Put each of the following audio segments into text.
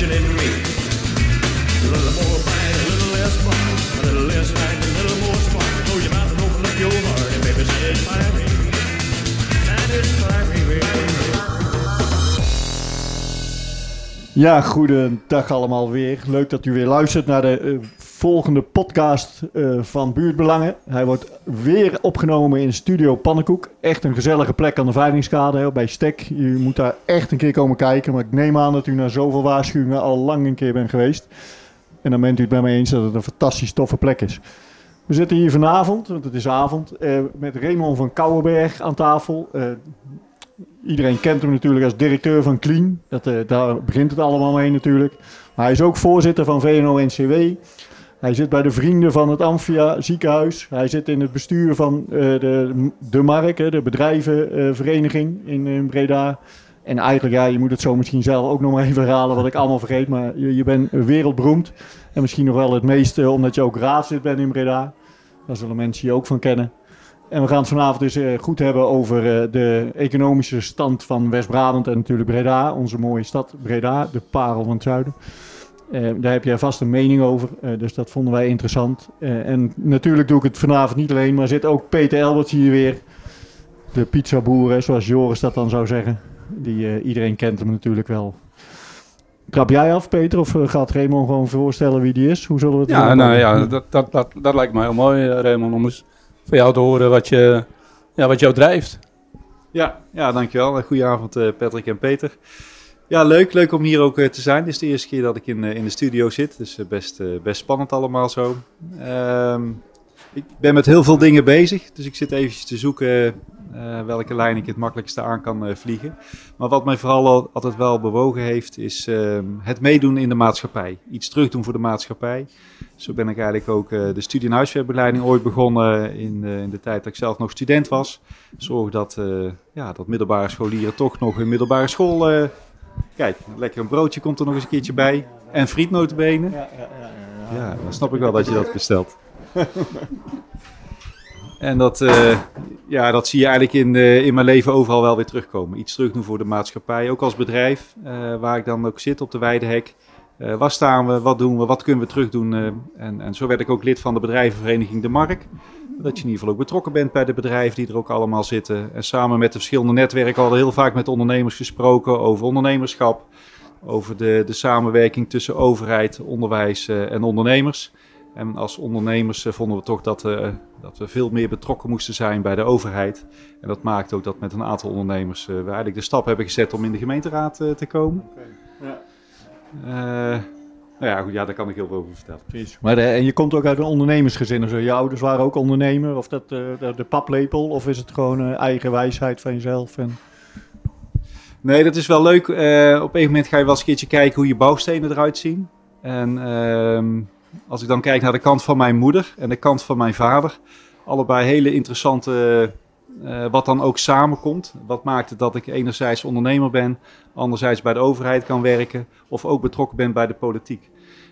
passion in me. A little more fight, a little less fun. A little less fight, a little more spark. Close your mouth and open up your heart. And baby, satisfy me. Satisfy me, baby. Ja, goedendag allemaal weer. Leuk dat u weer luistert naar de eh, volgende podcast eh, van Buurtbelangen. Hij wordt weer opgenomen in Studio Pannenkoek. Echt een gezellige plek aan de Veiligingskade hè, bij Stek. U moet daar echt een keer komen kijken. Maar ik neem aan dat u na zoveel waarschuwingen al lang een keer bent geweest. En dan bent u het bij mij eens dat het een fantastisch toffe plek is. We zitten hier vanavond, want het is avond, eh, met Raymond van Kouwenberg aan tafel. Eh, Iedereen kent hem natuurlijk als directeur van Clean. Dat, daar begint het allemaal mee natuurlijk. Maar hij is ook voorzitter van VNO-NCW. Hij zit bij de vrienden van het Amphia ziekenhuis. Hij zit in het bestuur van eh, de, de Mark, de bedrijvenvereniging in, in Breda. En eigenlijk, ja, je moet het zo misschien zelf ook nog maar even herhalen wat ik allemaal vergeet. Maar je, je bent wereldberoemd. En misschien nog wel het meeste omdat je ook raadslid bent in Breda. Daar zullen mensen je ook van kennen. En we gaan het vanavond dus eh, goed hebben over eh, de economische stand van West-Brabant en natuurlijk Breda, onze mooie stad Breda, de parel van het zuiden. Eh, daar heb jij vast een mening over, eh, dus dat vonden wij interessant. Eh, en natuurlijk doe ik het vanavond niet alleen, maar zit ook Peter Elberts hier weer. De pizzaboer, zoals Joris dat dan zou zeggen. Die, eh, iedereen kent hem natuurlijk wel. Trap jij af, Peter, of gaat Raymond gewoon voorstellen wie die is? Hoe zullen we het Ja, doen? nou ja, dat, dat, dat, dat lijkt me heel mooi, Raymond, om eens van jou te horen wat, je, ja, wat jou drijft. Ja, ja, dankjewel. Goedenavond eh, Patrick en Peter. Ja, leuk. Leuk om hier ook eh, te zijn. Dit is de eerste keer dat ik in, eh, in de studio zit. Dus eh, best, best spannend allemaal zo. Ehm, ik ben met heel veel dingen bezig. Dus ik zit eventjes te zoeken welke lijn ik het makkelijkste aan kan vliegen. Maar wat mij vooral al- altijd wel bewogen heeft, is ehm, het meedoen in de maatschappij. Iets terugdoen voor de maatschappij. Zo ben ik eigenlijk ook de studie- en huiswerkbegeleiding ooit begonnen in, in de tijd dat ik zelf nog student was. Zorg dat, ja, dat middelbare scholieren toch nog een middelbare school... kijk, lekker een broodje komt er nog eens een keertje bij. En friet notabene. Ja, ja, ja, ja, dan snap ik wel dat je dat bestelt. en dat, eh, ja, dat zie je eigenlijk in, eh, in mijn leven overal wel weer terugkomen. Iets terugdoen voor de maatschappij, ook als bedrijf, eh, waar ik dan ook zit op de Weidehek. Eh waar staan we, wat doen we, wat kunnen we terugdoen? en, en zo werd ik ook lid van de bedrijvenvereniging De Mark. Dat je in ieder geval ook betrokken bent bij de bedrijven die er ook allemaal zitten. En samen met de verschillende netwerken hadden we heel vaak met ondernemers gesproken over ondernemerschap. Over de, de samenwerking tussen overheid, onderwijs eh, en ondernemers. En als ondernemers eh, vonden we toch dat, eh, dat we veel meer betrokken moesten zijn bij de overheid. En dat maakt ook dat met een aantal ondernemers we eigenlijk de stap hebben gezet om in de gemeenteraad te komen. Ja. Eh, nou ja, goed, ja, daar kan ik heel veel over vertellen. Precies. Maar de- en je komt ook uit een ondernemersgezin. Dus je ouders waren ook ondernemer. Of dat eh, de, de paplepel. Of is het gewoon eh, eigen wijsheid van jezelf? En... Nee, dat is wel leuk. Eh, op een moment ga je wel eens een keertje kijken hoe je bouwstenen eruit zien. En ehm, als ik dan kijk naar de kant van mijn moeder en de kant van mijn vader. Allebei hele interessante, eh, wat dan ook samenkomt. Wat maakt het dat ik enerzijds ondernemer ben, anderzijds bij de overheid kan werken. Of ook betrokken ben bij de politiek.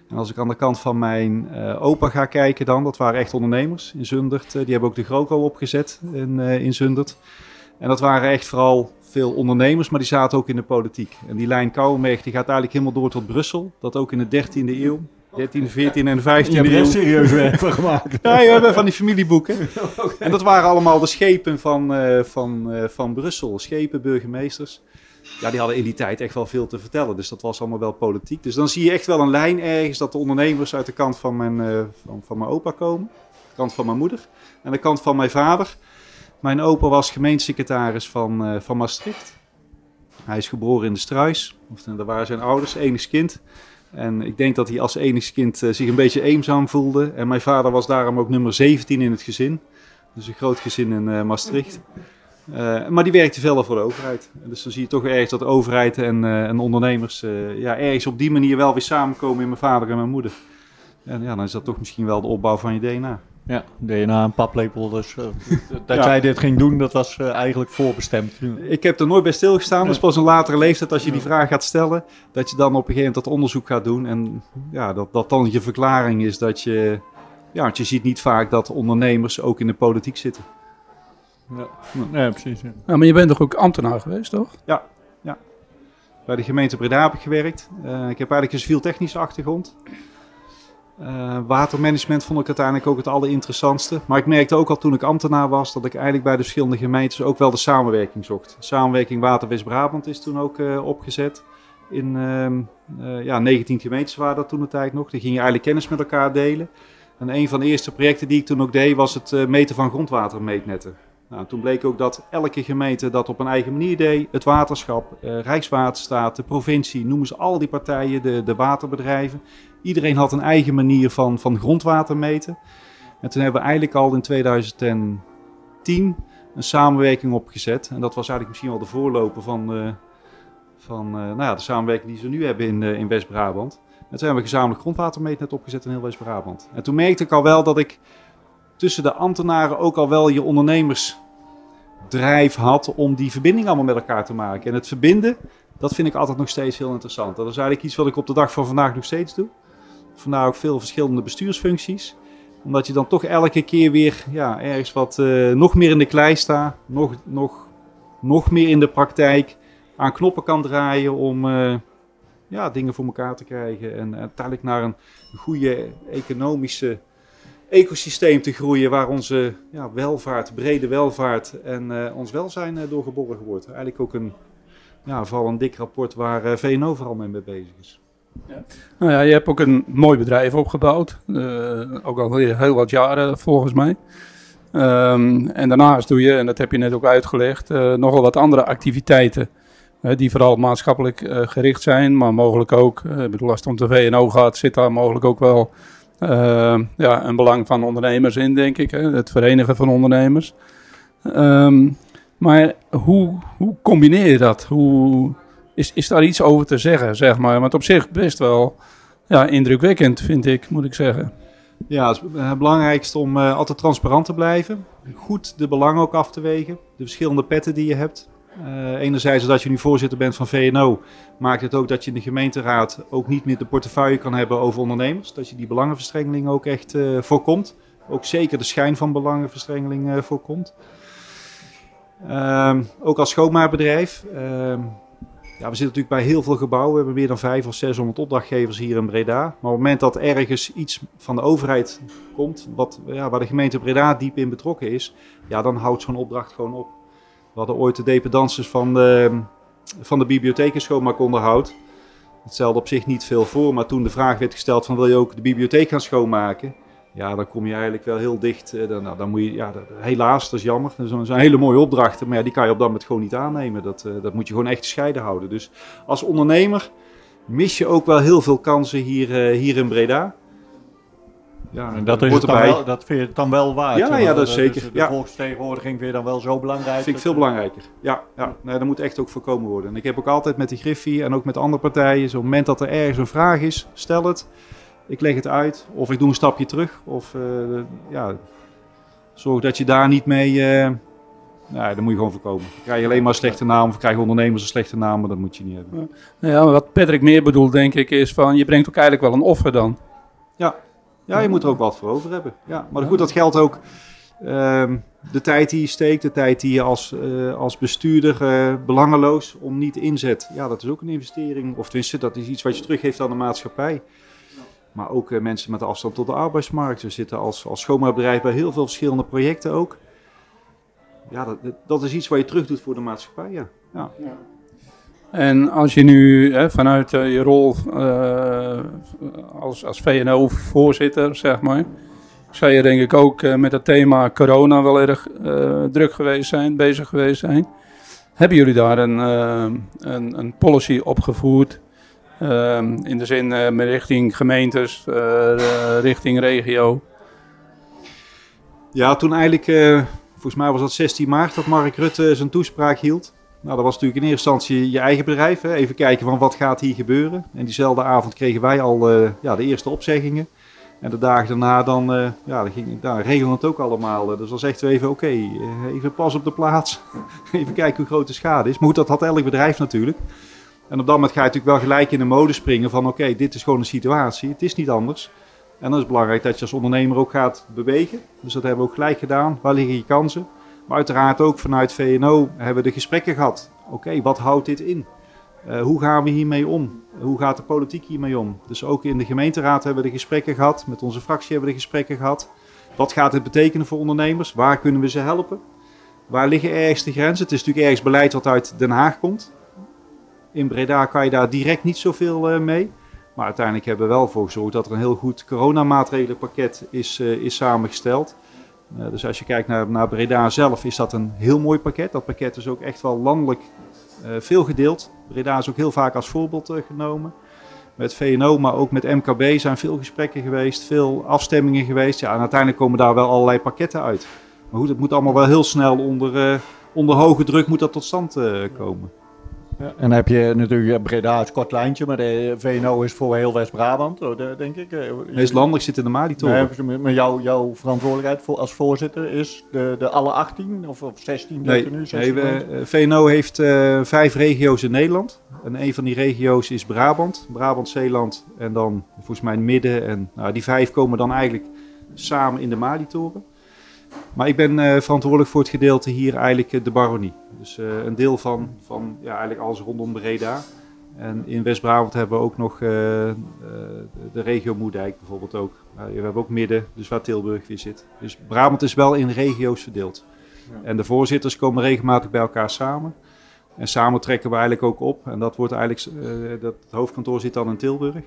En als ik aan de kant van mijn eh, opa ga kijken dan, dat waren echt ondernemers in Zundert. Eh, die hebben ook de GroKo opgezet in, in Zundert. En dat waren echt vooral veel ondernemers, maar die zaten ook in de politiek. En die lijn Kouwenberg die gaat eigenlijk helemaal door tot Brussel. Dat ook in de 13e eeuw, 13e, 14e en 15e Je hebt er serieus werk van gemaakt. Ja, je hebt van die familieboeken. En dat waren allemaal de schepen van, eh, van, eh, van Brussel. Schepen, burgemeesters. Ja, die hadden in die tijd echt wel veel te vertellen. Dus dat was allemaal wel politiek. Dus dan zie je echt wel een lijn ergens dat de ondernemers uit de kant van mijn, eh, van, van mijn opa komen. De kant van mijn moeder. En de kant van mijn vader. Mijn opa was gemeentesecretaris van, van Maastricht. Hij is geboren in de Struis. Of, daar waren zijn ouders, enig kind. En ik denk dat hij als enig kind eh, zich een beetje eenzaam voelde. En mijn vader was daarom ook nummer 17 in het gezin. Dus een groot gezin in eh, Maastricht. Eh, maar die werkte verder voor de overheid. Dus dan zie je toch ergens dat overheid en, en ondernemers ja, ergens op die manier wel weer samenkomen in mijn vader en mijn moeder. En ja, dan is dat toch misschien wel de opbouw van je DNA. Ja, DNA en paplepel. Dus eh, dat Ja. jij dit ging doen, dat was eh, eigenlijk voorbestemd. Ik heb er nooit bij stilgestaan. Dat is pas een latere leeftijd als je die vraag gaat stellen. Dat je dan op een gegeven moment dat onderzoek gaat doen. En ja, dat, dat dan je verklaring is dat je... Ja, want je ziet niet vaak dat ondernemers ook in de politiek zitten. Ja, ja precies. Ja. Ja, maar je bent toch ook ambtenaar geweest, toch? bij de gemeente Breda heb ik gewerkt. Eh, ik heb eigenlijk een civiel technische achtergrond. Eh, watermanagement vond ik uiteindelijk ook het allerinteressantste. Maar ik merkte ook al toen ik ambtenaar was dat ik eigenlijk bij de verschillende gemeentes ook wel de samenwerking zocht. Samenwerking Water West-Brabant is toen ook eh, opgezet. In ehm, eh, ja, 19 gemeentes waren dat toen de tijd nog. Die gingen eigenlijk kennis met elkaar delen. En een van de eerste projecten die ik toen ook deed was het meten van grondwatermeetnetten. Nou, toen bleek ook dat elke gemeente dat op een eigen manier deed. Het waterschap, eh, Rijkswaterstaat, de provincie, noemen ze al die partijen, de, de waterbedrijven. Iedereen had een eigen manier van, van grondwater meten. En toen hebben we eigenlijk al in 2010 een samenwerking opgezet. En dat was eigenlijk misschien wel de voorloper van, eh, van eh, nou ja, de samenwerking die ze nu hebben in, eh, in West-Brabant. En toen hebben we gezamenlijk grondwatermeetnet opgezet in heel West-Brabant. En toen merkte ik al wel dat ik tussen de ambtenaren ook al wel je ondernemersdrijf had om die verbinding allemaal met elkaar te maken. En het verbinden, dat vind ik altijd nog steeds heel interessant. Dat is eigenlijk iets wat ik op de dag van vandaag nog steeds doe. Vandaar ook veel verschillende bestuursfuncties. Omdat je dan toch elke keer weer ja, ergens wat eh, nog meer in de klei staat. Nog, nog, nog meer in de praktijk aan knoppen kan draaien om eh, ja, dingen voor elkaar te krijgen. En uiteindelijk naar een goede economische ecosysteem te groeien waar onze ja, welvaart, brede welvaart en eh, ons welzijn uh, door geborgen wordt. Eigenlijk ook een, ja, vooral een dik rapport waar uh, VNO vooral mee, mee bezig is. Nou ja, je hebt ook een mooi bedrijf opgebouwd. eh, ook al heel wat jaren volgens mij. Ehm, en daarnaast doe je, en dat heb je net ook uitgelegd, eh, nogal wat andere activiteiten. eh, die vooral maatschappelijk eh, gericht zijn, maar mogelijk ook, eh, ik bedoel, als het om de VNO gaat, zit daar mogelijk ook wel eh, ja, een belang van ondernemers in, denk ik. Hè? Het verenigen van ondernemers. Ehm, maar hoe, hoe combineer je dat? Hoe, is, is daar iets over te zeggen, zeg maar? Want op zich best wel ja, indrukwekkend, vind ik, moet ik zeggen. Ja, het het belangrijkste om eh, altijd transparant te blijven. Goed de belangen ook af te wegen. De verschillende petten die je hebt. Eh, enerzijds, dat je nu voorzitter bent van VNO, maakt het ook dat je in de gemeenteraad ook niet meer de portefeuille kan hebben over ondernemers. Dat je die belangenverstrengeling ook echt eh, voorkomt. Ook zeker de schijn van belangenverstrengeling eh, voorkomt. Ehm, ook als schoonmaakbedrijf. ehm, ja, we zitten natuurlijk bij heel veel gebouwen. We hebben meer dan 500 of 600 opdrachtgevers hier in Breda. Maar op het moment dat ergens iets van de overheid komt, wat, ja, waar de gemeente Breda diep in betrokken is, ja, dan houdt zo'n opdracht gewoon op. Hadden ooit de dependances van de, van de bibliotheek in schoonmaakonderhoud. Het stelde op zich niet veel voor, maar toen de vraag werd gesteld van wil je ook de bibliotheek gaan schoonmaken? Ja, dan kom je eigenlijk wel heel dicht. eh, Dan, nou, dan moet je, ja, helaas, dat is jammer. Dat zijn- hele mooie opdrachten, maar ja, die kan je op dat moment gewoon niet aannemen. Dat, eh, dat moet je gewoon echt gescheiden houden. Dus als ondernemer mis je ook wel heel veel kansen hier, eh, hier in Breda. Ja, En dat, is het dan erbij. wel, dat vind je het dan wel waard. Ja, ja, dat is zeker. De Ja. volksvertegenwoordiging vind je dan wel zo belangrijk. Dat vind ik veel belangrijker. Ja, ja. Nee, dat moet echt ook voorkomen worden. En ik heb ook altijd met die Griffie en ook met andere partijen, zo'n moment dat er ergens een vraag is, stel het. Ik leg het uit, of ik doe een stapje terug. Of eh, ja, zorg dat je daar niet mee. eh nou, dat moet je gewoon voorkomen. Dan krijg je alleen maar een slechte naam, of krijgen ondernemers een slechte naam, maar dat moet je niet hebben. Nou Ja, maar wat Patrick meer bedoelt, denk ik, is van je brengt ook eigenlijk wel een offer dan. Ja, je moet er ook wat voor over hebben. Ja, maar goed, dat geldt ook. ehm, de tijd die je steekt, de tijd die je als, eh, als bestuurder eh, belangeloos om niet inzet. Ja, dat is ook een investering. Of tenminste, dat is iets wat je teruggeeft aan de maatschappij. Maar ook eh, mensen met afstand tot de arbeidsmarkt. We zitten als, als schoonmaakbedrijf bij heel veel verschillende projecten ook. Ja, dat, dat- is iets wat je terug doet voor de maatschappij, ja. ja. En als je nu hè, vanuit eh, je rol eh, als, als VNO-voorzitter, zeg maar, zou je denk ik ook eh, met het thema corona wel erg druk geweest zijn, bezig geweest zijn. Hebben jullie daar een, een, een policy opgevoerd? in de zin met richting gemeentes, richting regio. Ja, toen eigenlijk, volgens mij was dat 16 maart dat Mark Rutte zijn toespraak hield. Nou, dat was natuurlijk in eerste instantie je eigen bedrijf. Hè? Even kijken van wat gaat hier gebeuren. En diezelfde avond kregen wij al eh, ja, de eerste opzeggingen. En de dagen daarna dan, eh ja, dan ging, daar regelen het ook allemaal. Eh, Dus dan zegt we even, oké, even pas op de plaats. even kijken hoe groot de schade is. Maar goed, dat had elk bedrijf natuurlijk. En op dat moment ga je natuurlijk wel gelijk in de mode springen van, oké, dit is gewoon een situatie. Het is niet anders. En dan is het belangrijk dat je als ondernemer ook gaat bewegen. Dus dat hebben we ook gelijk gedaan. Waar liggen je kansen? Maar uiteraard ook vanuit VNO hebben we de gesprekken gehad. Oké, wat houdt dit in? Eh, hoe gaan we hiermee om? Hoe gaat de politiek hiermee om? Dus ook in de gemeenteraad hebben we de gesprekken gehad. Met onze fractie hebben we de gesprekken gehad. Wat gaat het betekenen voor ondernemers? Waar kunnen we ze helpen? Waar liggen ergens de grenzen? Het is natuurlijk ergens beleid wat uit Den Haag komt. In Breda kan je daar direct niet zoveel uh, mee. Maar uiteindelijk hebben we wel voor gezorgd dat er een heel goed coronamaatregelenpakket is, uh, is samengesteld. Uh, dus als je kijkt naar, naar Breda zelf, is dat een heel mooi pakket. Dat pakket is ook echt wel landelijk veel gedeeld. Breda is ook heel vaak als voorbeeld genomen. Met VNO, maar ook met MKB zijn veel gesprekken geweest, veel afstemmingen geweest. Ja, en uiteindelijk komen daar wel allerlei pakketten uit. Maar goed, het moet allemaal wel heel snel onder, onder hoge druk moet dat tot stand komen. Ja, en dan heb je natuurlijk Breda het kort lijntje, maar de VNO is voor heel West-Brabant, denk ik. Nee, is landelijk zit in de Malitoren. Nee, maar jouw, jouw verantwoordelijkheid als voorzitter is de, de alle 18 of, of 16? Nee, nu, 16 nee we, VNO heeft uh, vijf regio's in Nederland. En een van die regio's is Brabant, Brabant-Zeeland en dan volgens mij midden. En nou, die vijf komen dan eigenlijk samen in de Malitoren. Maar ik ben uh, verantwoordelijk voor het gedeelte hier eigenlijk uh, de baronie. Dus uh, een deel van, van ja, eigenlijk alles rondom Breda. En in West-Brabant hebben we ook nog de regio Moerdijk bijvoorbeeld ook. we hebben ook midden, dus waar Tilburg weer zit. Dus Brabant is wel in regio's verdeeld. Ja. En de voorzitters komen regelmatig bij elkaar samen. En samen trekken we eigenlijk ook op. En dat wordt eigenlijk, dat, het hoofdkantoor zit dan in Tilburg.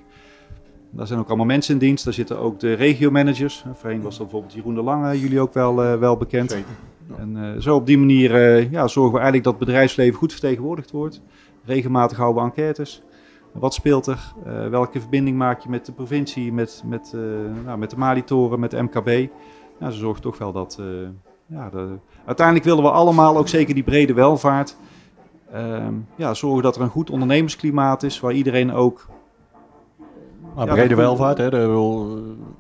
Daar zijn ook allemaal mensen in dienst. Daar zitten ook de regiomanagers. Voorheen was dat bijvoorbeeld Jeroen de Lange, jullie ook wel, uh, wel bekend. Zeker. En uh, zo op die manier uh, ja, zorgen we eigenlijk dat het bedrijfsleven goed vertegenwoordigd wordt. Regelmatig houden we enquêtes. Wat speelt er? welke verbinding maak je met de provincie, met, met, nou, met de Malitoren, met de MKB? Nou, ze zorgen toch wel dat... ja, de... Uiteindelijk willen we allemaal, ook zeker die brede welvaart... Ehm, ja, zorgen dat er een goed ondernemersklimaat is, waar iedereen ook maar ja, brede welvaart, hè,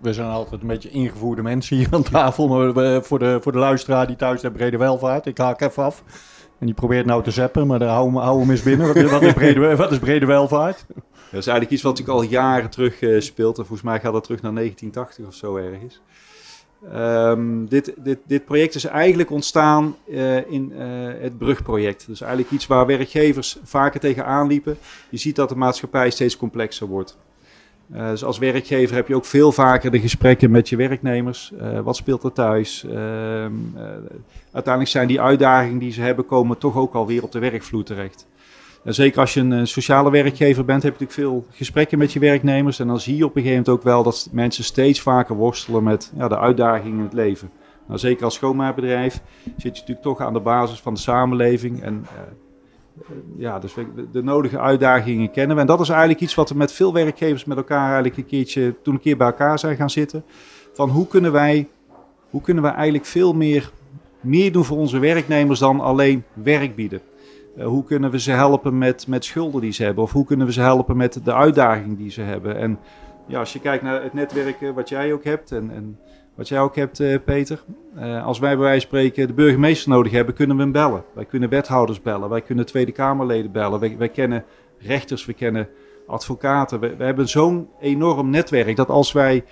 we zijn altijd een beetje ingevoerde mensen hier aan tafel. Maar we, voor, de, voor de luisteraar die thuis heeft brede welvaart, ik haak even af. En die probeert nou te zappen, maar daar hou, hou hem eens binnen. Wat, wat, is brede, wat is brede welvaart? Dat is eigenlijk iets wat natuurlijk al jaren terug uh, speelt. En volgens mij gaat dat terug naar 1980 of zo ergens. Um, dit, dit, dit project is eigenlijk ontstaan uh, in uh, het brugproject. Dus eigenlijk iets waar werkgevers vaker tegenaan liepen. Je ziet dat de maatschappij steeds complexer wordt. Uh, dus als werkgever heb je ook veel vaker de gesprekken met je werknemers. Uh, wat speelt er thuis? Uh, uiteindelijk zijn die uitdagingen die ze hebben, komen toch ook alweer op de werkvloer terecht. En zeker als je een sociale werkgever bent, heb je natuurlijk veel gesprekken met je werknemers. En dan zie je op een gegeven moment ook wel dat mensen steeds vaker worstelen met ja, de uitdagingen in het leven. Nou, zeker als schoonmaakbedrijf zit je natuurlijk toch aan de basis van de samenleving. En ja, dus we, de, nodige uitdagingen kennen we. En dat is eigenlijk iets wat we met veel werkgevers met elkaar eigenlijk een keertje, toen een keer bij elkaar zijn gaan zitten. Van hoe kunnen wij, hoe kunnen wij eigenlijk veel meer, meer doen voor onze werknemers dan alleen werk bieden. Uh, hoe kunnen we ze helpen met, met schulden die ze hebben? Of hoe kunnen we ze helpen met de uitdagingen die ze hebben? En ja, als je kijkt naar het netwerken wat jij ook hebt en, en wat jij ook hebt, uh, Peter. Uh, als wij bij wijze van spreken de burgemeester nodig hebben, kunnen we hem bellen. Wij kunnen wethouders bellen, wij kunnen Tweede Kamerleden bellen. Wij, wij kennen rechters, we kennen advocaten. We, we hebben zo'n enorm netwerk dat als wij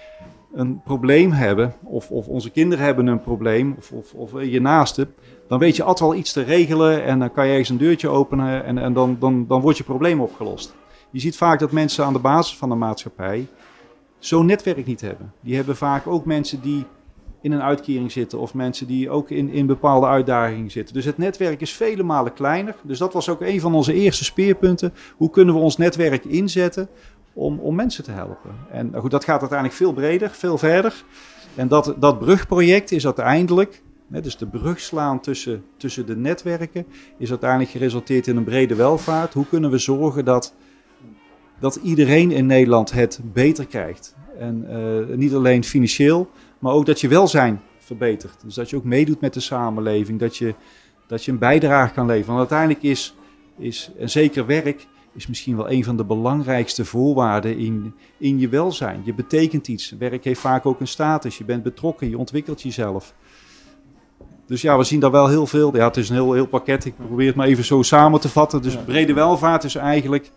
een probleem hebben, of, of onze kinderen hebben een probleem, of, of, of je naaste, dan weet je altijd wel iets te regelen en dan kan je eens een deurtje openen en, en dan, dan, dan wordt je probleem opgelost. Je ziet vaak dat mensen aan de basis van de maatschappij zo'n netwerk niet hebben. Die hebben vaak ook mensen die in een uitkering zitten of mensen die ook in, in bepaalde uitdagingen zitten. Dus het netwerk is vele malen kleiner. Dus dat was ook een van onze eerste speerpunten. Hoe kunnen we ons netwerk inzetten om, om mensen te helpen? En nou goed, dat gaat uiteindelijk veel breder, veel verder. En dat, dat brugproject is uiteindelijk, hè, dus de brug slaan tussen, tussen de netwerken, is uiteindelijk geresulteerd in een brede welvaart. Hoe kunnen we zorgen dat dat iedereen in Nederland het beter krijgt. En uh, niet alleen financieel, maar ook dat je welzijn verbetert. Dus dat je ook meedoet met de samenleving, dat je, dat je een bijdrage kan leveren. Want uiteindelijk is, is een zeker werk is misschien wel een van de belangrijkste voorwaarden in, in je welzijn. Je betekent iets. Werk heeft vaak ook een status. Je bent betrokken, je ontwikkelt jezelf. Dus ja, we zien daar wel heel veel. Ja, het is een heel, heel pakket. Ik probeer het maar even zo samen te vatten. Dus brede welvaart is eigenlijk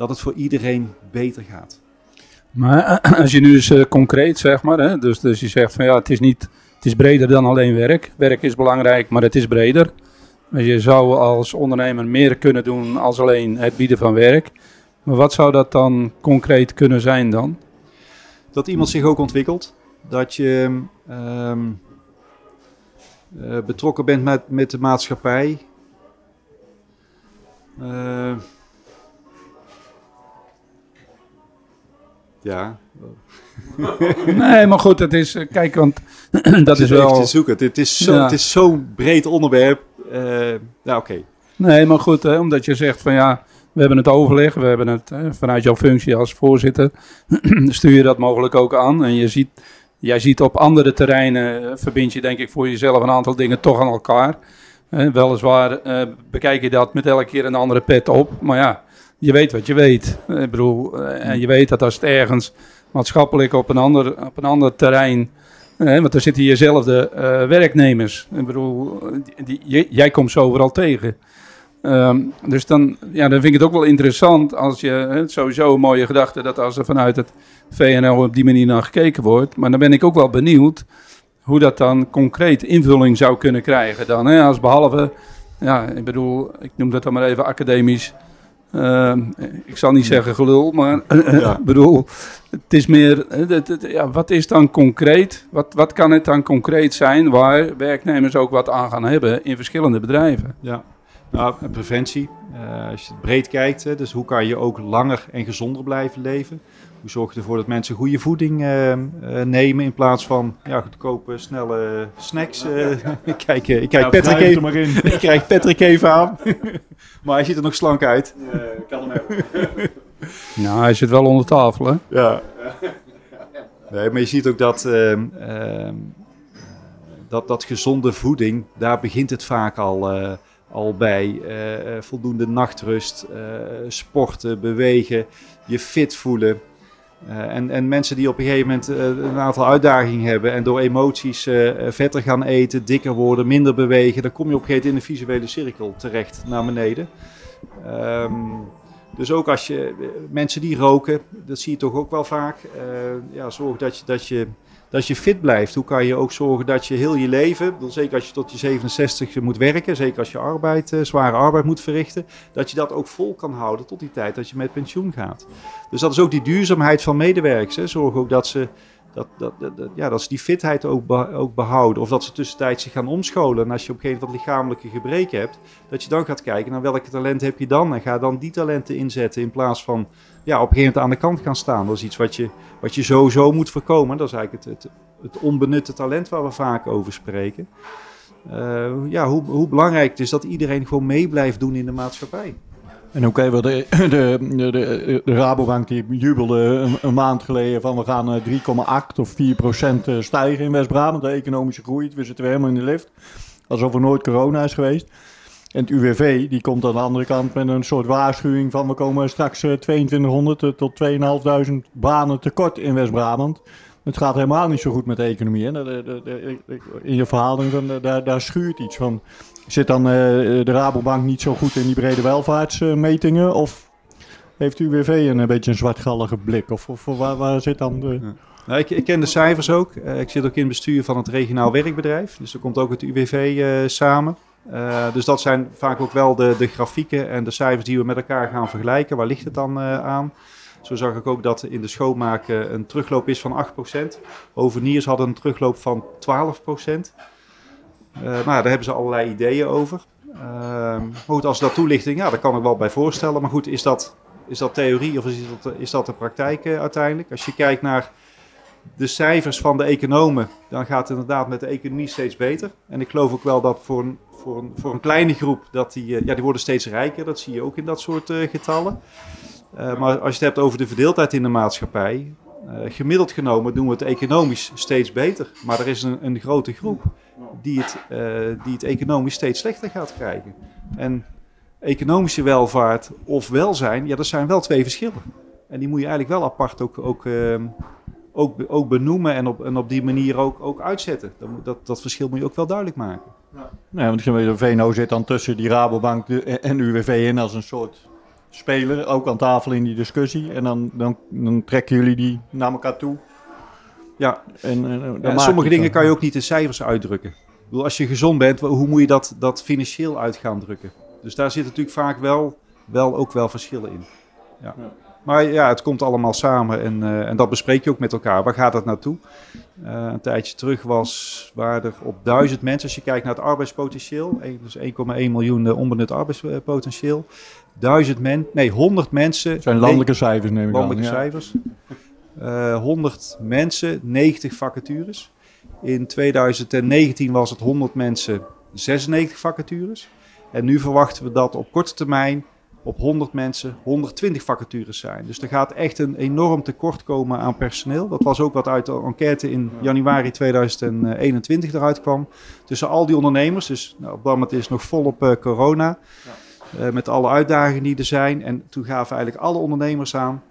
dat het voor iedereen beter gaat. Maar als je nu eens uh, concreet zeg maar, hè, dus, dus je zegt van ja, het is niet, het is breder dan alleen werk. Werk is belangrijk, maar het is breder. Maar je zou als ondernemer meer kunnen doen als alleen het bieden van werk. Maar wat zou dat dan concreet kunnen zijn dan? Dat iemand zich ook ontwikkelt. Dat je ehm, eh, betrokken bent met, met de maatschappij. Eh, ja, Nee, maar goed, het is, eh, kijk, want dat is even wel... te zoeken. Het, is zo- Ja. het is zo'n breed onderwerp. Eh, ja, oké. Nee, maar goed, hè, omdat je zegt van ja, we hebben het overleg, we hebben het hè, vanuit jouw functie als voorzitter, stuur je dat mogelijk ook aan. En je ziet, jij ziet op andere terreinen, eh, verbind je denk ik voor jezelf een aantal dingen toch aan elkaar. Weliswaar eh, bekijk je dat met elke keer een andere pet op, maar ja, je weet wat je weet. Ik bedoel, eh, en je weet dat als het ergens maatschappelijk op een ander, op een ander terrein Hè, want er zitten hierzelfde eh werknemers. Ik bedoel, die, die- jij- komt ze overal tegen. Ehm, dus dan, ja, dan vind ik het ook wel interessant als je, hè, sowieso een mooie gedachte dat als er vanuit het VNL op die manier naar gekeken wordt. Maar dan ben ik ook wel benieuwd hoe dat dan concreet invulling zou kunnen krijgen dan. Hè, als behalve, ja, ik bedoel, ik noem dat dan maar even academisch. Ehm, ik zal niet zeggen gelul, maar ik bedoel, het is meer, het- het- ja, wat is dan concreet? Wat, wat kan het dan concreet zijn waar werknemers ook wat aan gaan hebben in verschillende bedrijven? Ja, nou, en preventie. Eh, als je het breed kijkt, hè, dus hoe kan je ook langer en gezonder blijven leven? Hoe zorg je ervoor dat mensen goede voeding eh, eh, nemen in plaats van ja, goedkope, snelle snacks? eh. ik kijk, ik kijk Ja, Patrick even, maar in. ik krijg Patrick even aan. maar hij ziet er nog slank uit. kan hem hebben. Nou, hij zit wel onder tafel, hè? Ja. Nee, maar je ziet ook dat, ehm, ehm, dat, dat gezonde voeding, daar begint het vaak al, eh, al bij. Eh, eh, voldoende nachtrust, eh, sporten, bewegen, je fit voelen. Eh, en, en mensen die op een gegeven moment een aantal uitdagingen hebben en door emoties vetter gaan eten, dikker worden, minder bewegen, dan kom je op een gegeven moment in een visuele cirkel terecht naar beneden. Ehm, dus ook als je mensen die roken, dat zie je toch ook wel vaak. ja, zorg dat je, dat, je, dat je fit blijft. Hoe kan je ook zorgen dat je heel je leven, zeker als je tot je 67 moet werken, zeker als je arbeid, eh, zware arbeid moet verrichten, dat je dat ook vol kan houden tot die tijd dat je met pensioen gaat. Dus dat is ook die duurzaamheid van medewerkers. Hè. Zorg ook dat ze, dat, dat, ja, dat ze die fitheid ook, be- ook behouden. Of dat ze tussentijds zich gaan omscholen. En als je op een gegeven moment lichamelijke gebreken hebt, dat je dan gaat kijken naar welke talent heb je dan. En ga dan die talenten inzetten in plaats van ja, op een gegeven moment aan de kant gaan staan. Dat is iets wat je, wat je sowieso moet voorkomen. Dat is eigenlijk het, het, het onbenutte talent waar we vaak over spreken. Eh, ja, hoe, hoe belangrijk het is dat iedereen gewoon mee blijft doen in de maatschappij. En oké, wel de, de, de, de, Rabobank die jubelde een, maand geleden van we gaan eh, 3,8 of 4 procent eh, stijgen in West-Brabant. De economische groei, we zitten weer helemaal in de lift. Alsof er nooit corona is geweest. En het UWV die komt aan de andere kant met een soort waarschuwing van we komen straks eh, 2200 eh, tot 2500 banen tekort in West-Brabant. Het gaat helemaal niet zo goed met de economie. Hè? De- de- de- in je eh, daar, schuurt iets van. Zit dan eh, de Rabobank niet zo goed in die brede welvaartsmetingen? Of heeft UWV een, eh, beetje een zwartgallige blik? Of, of waar, waar zit dan de... Nou, ik, ik ken de cijfers ook. Eh, ik zit ook in het bestuur van het regionaal werkbedrijf. Dus er komt ook het UWV eh, samen. Eh, dus dat zijn vaak ook wel de, de grafieken en de cijfers die we met elkaar gaan vergelijken. Waar ligt het dan eh, aan? Zo zag ik ook dat in de schoonmaak eh, een terugloop is van 8%. Overniers hadden een terugloop van 12%. Eh nou, daar hebben ze allerlei ideeën over. Ehm, goed, als dat toelichting, ja, daar kan ik wel bij voorstellen. Maar goed, is dat, is dat theorie of is dat, is dat de praktijk uiteindelijk? Als je kijkt naar de cijfers van de economen, dan gaat het inderdaad met de economie steeds beter. En ik geloof ook wel dat voor een, voor een, voor een kleine groep, dat die, eh, ja, die worden steeds rijker. Dat zie je ook in dat soort eh, getallen. Eh, maar als je het hebt over de verdeeldheid in de maatschappij, gemiddeld genomen doen we het economisch steeds beter. Maar er is een, een grote groep die het, die het economisch steeds slechter gaat krijgen. En economische welvaart of welzijn, ja, dat zijn wel twee verschillen. En die moet je eigenlijk wel apart ook, ook, ehm, ook, ook benoemen en op, en op die manier ook, ook uitzetten. Dat, dat, dat verschil moet je ook wel duidelijk maken. Nee, want de VNO zit dan tussen die Rabobank de- en UWV in als een soort speler. Ook aan tafel in die discussie. En dan, dan, dan trekken jullie die naar elkaar toe. Ja, En, en, dan Ja, maak sommige dingen kan je ook niet in cijfers uitdrukken. bedoel, als je gezond bent, hoe moet je dat, dat financieel uit gaan drukken? Dus daar zit natuurlijk vaak wel, wel ook wel verschillen in. Ja. Maar ja, het komt allemaal samen en, eh, en dat bespreek je ook met elkaar. Waar gaat dat naartoe? Eh, een tijdje terug was, waren er op duizend mensen, als je kijkt naar het arbeidspotentieel, dus 1,1 miljoen eh, onbenut arbeidspotentieel. Duizend men, nee, 100 mensen. Het zijn landelijke cijfers, neem ik landelijke aan. ja. cijfers. Eh 100 mensen, 90 vacatures. In 2019 was het 100 mensen, 96 vacatures. En nu verwachten we dat op korte termijn op 100 mensen 120 vacatures zijn. Dus er gaat echt een enorm tekort komen aan personeel. Dat was ook wat uit de enquête in januari 2021 eruit kwam. Tussen al die ondernemers, dus nou, op dat moment is nog volop eh, corona. eh, met alle uitdagingen die er zijn. En toen gaven eigenlijk alle ondernemers aan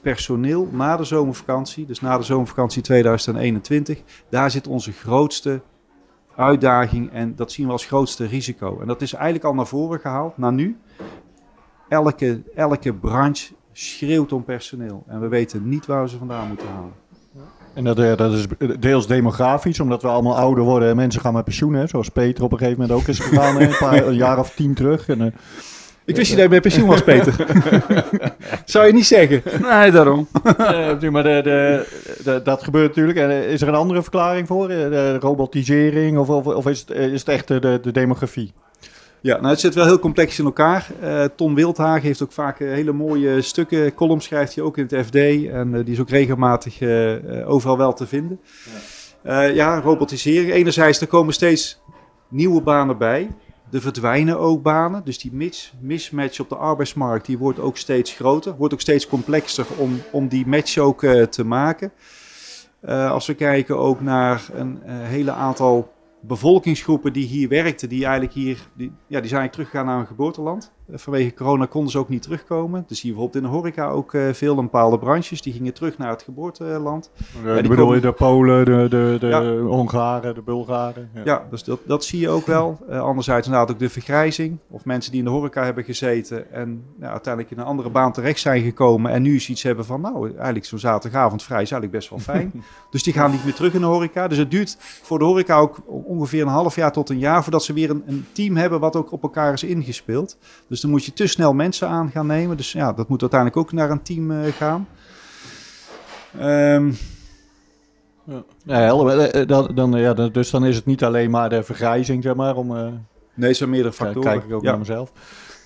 personeel na de zomervakantie, dus na de zomervakantie 2021, daar zit onze grootste uitdaging en dat zien we als grootste risico. En dat is eigenlijk al naar voren gehaald, naar nu. Elke, elke branche schreeuwt om personeel en we weten niet waar we ze vandaan moeten halen. En dat, eh, dat is deels demografisch, omdat we allemaal ouder worden en mensen gaan met pensioen. Hè, zoals Peter op een gegeven moment ook is gegaan, een, paar, een jaar of tien terug. En, eh, Ik wist je dat je bij pensioen was, Peter. Zou je niet zeggen? Nee, daarom. eh, maar de, de, de- dat gebeurt natuurlijk. En eh, is er een andere verklaring voor? Eh, De robotisering of, of, of is, het, is het echt de, de, de demografie? Ja, nou het zit wel heel complex in elkaar. Eh Tom Wildhagen heeft ook vaak hele mooie stukken, columns schrijft hij ook in het FD. En die is ook regelmatig overal wel te vinden. Ja. ja, robotisering. Enerzijds, er komen steeds nieuwe banen bij. Er verdwijnen ook banen. Dus die mis, mismatch op de arbeidsmarkt die wordt ook steeds groter. Wordt ook steeds complexer om, om die match ook eh, te maken. Eh, als we kijken ook naar een eh, hele aantal bevolkingsgroepen die hier werkten, die eigenlijk hier, die, ja, die zijn teruggegaan naar hun geboorteland. Vanwege corona konden ze ook niet terugkomen. Dus hier bijvoorbeeld in de horeca ook eh, veel bepaalde branches, die gingen terug naar het geboorteland. Ja, die bedoel komen- je de Polen, de, de, de Ja. Hongaren, de Bulgaren? Ja. Ja, dus dat, dat zie je ook wel. Eh, anderzijds inderdaad ook de vergrijzing. Of mensen die in de horeca hebben gezeten en uiteindelijk in een andere baan terecht zijn gekomen. En nu eens iets hebben van, nou, eigenlijk zo'n zaterdagavond vrij is eigenlijk best wel fijn. dus die gaan niet meer terug in de horeca. Dus het duurt voor de horeca ook ongeveer een half jaar tot een jaar voordat ze weer een, een team hebben wat ook op elkaar is ingespeeld. Dus dan moet je te snel mensen aan gaan nemen. Dus ja, dat moet uiteindelijk ook naar een team eh, gaan. Ehm, Ja. Eh, eh, dan, dan, ja, dus dan is het niet alleen maar de vergrijzing, zeg maar. Om, nee, er zijn meerdere factoren. kijk ik ook ja. naar mezelf.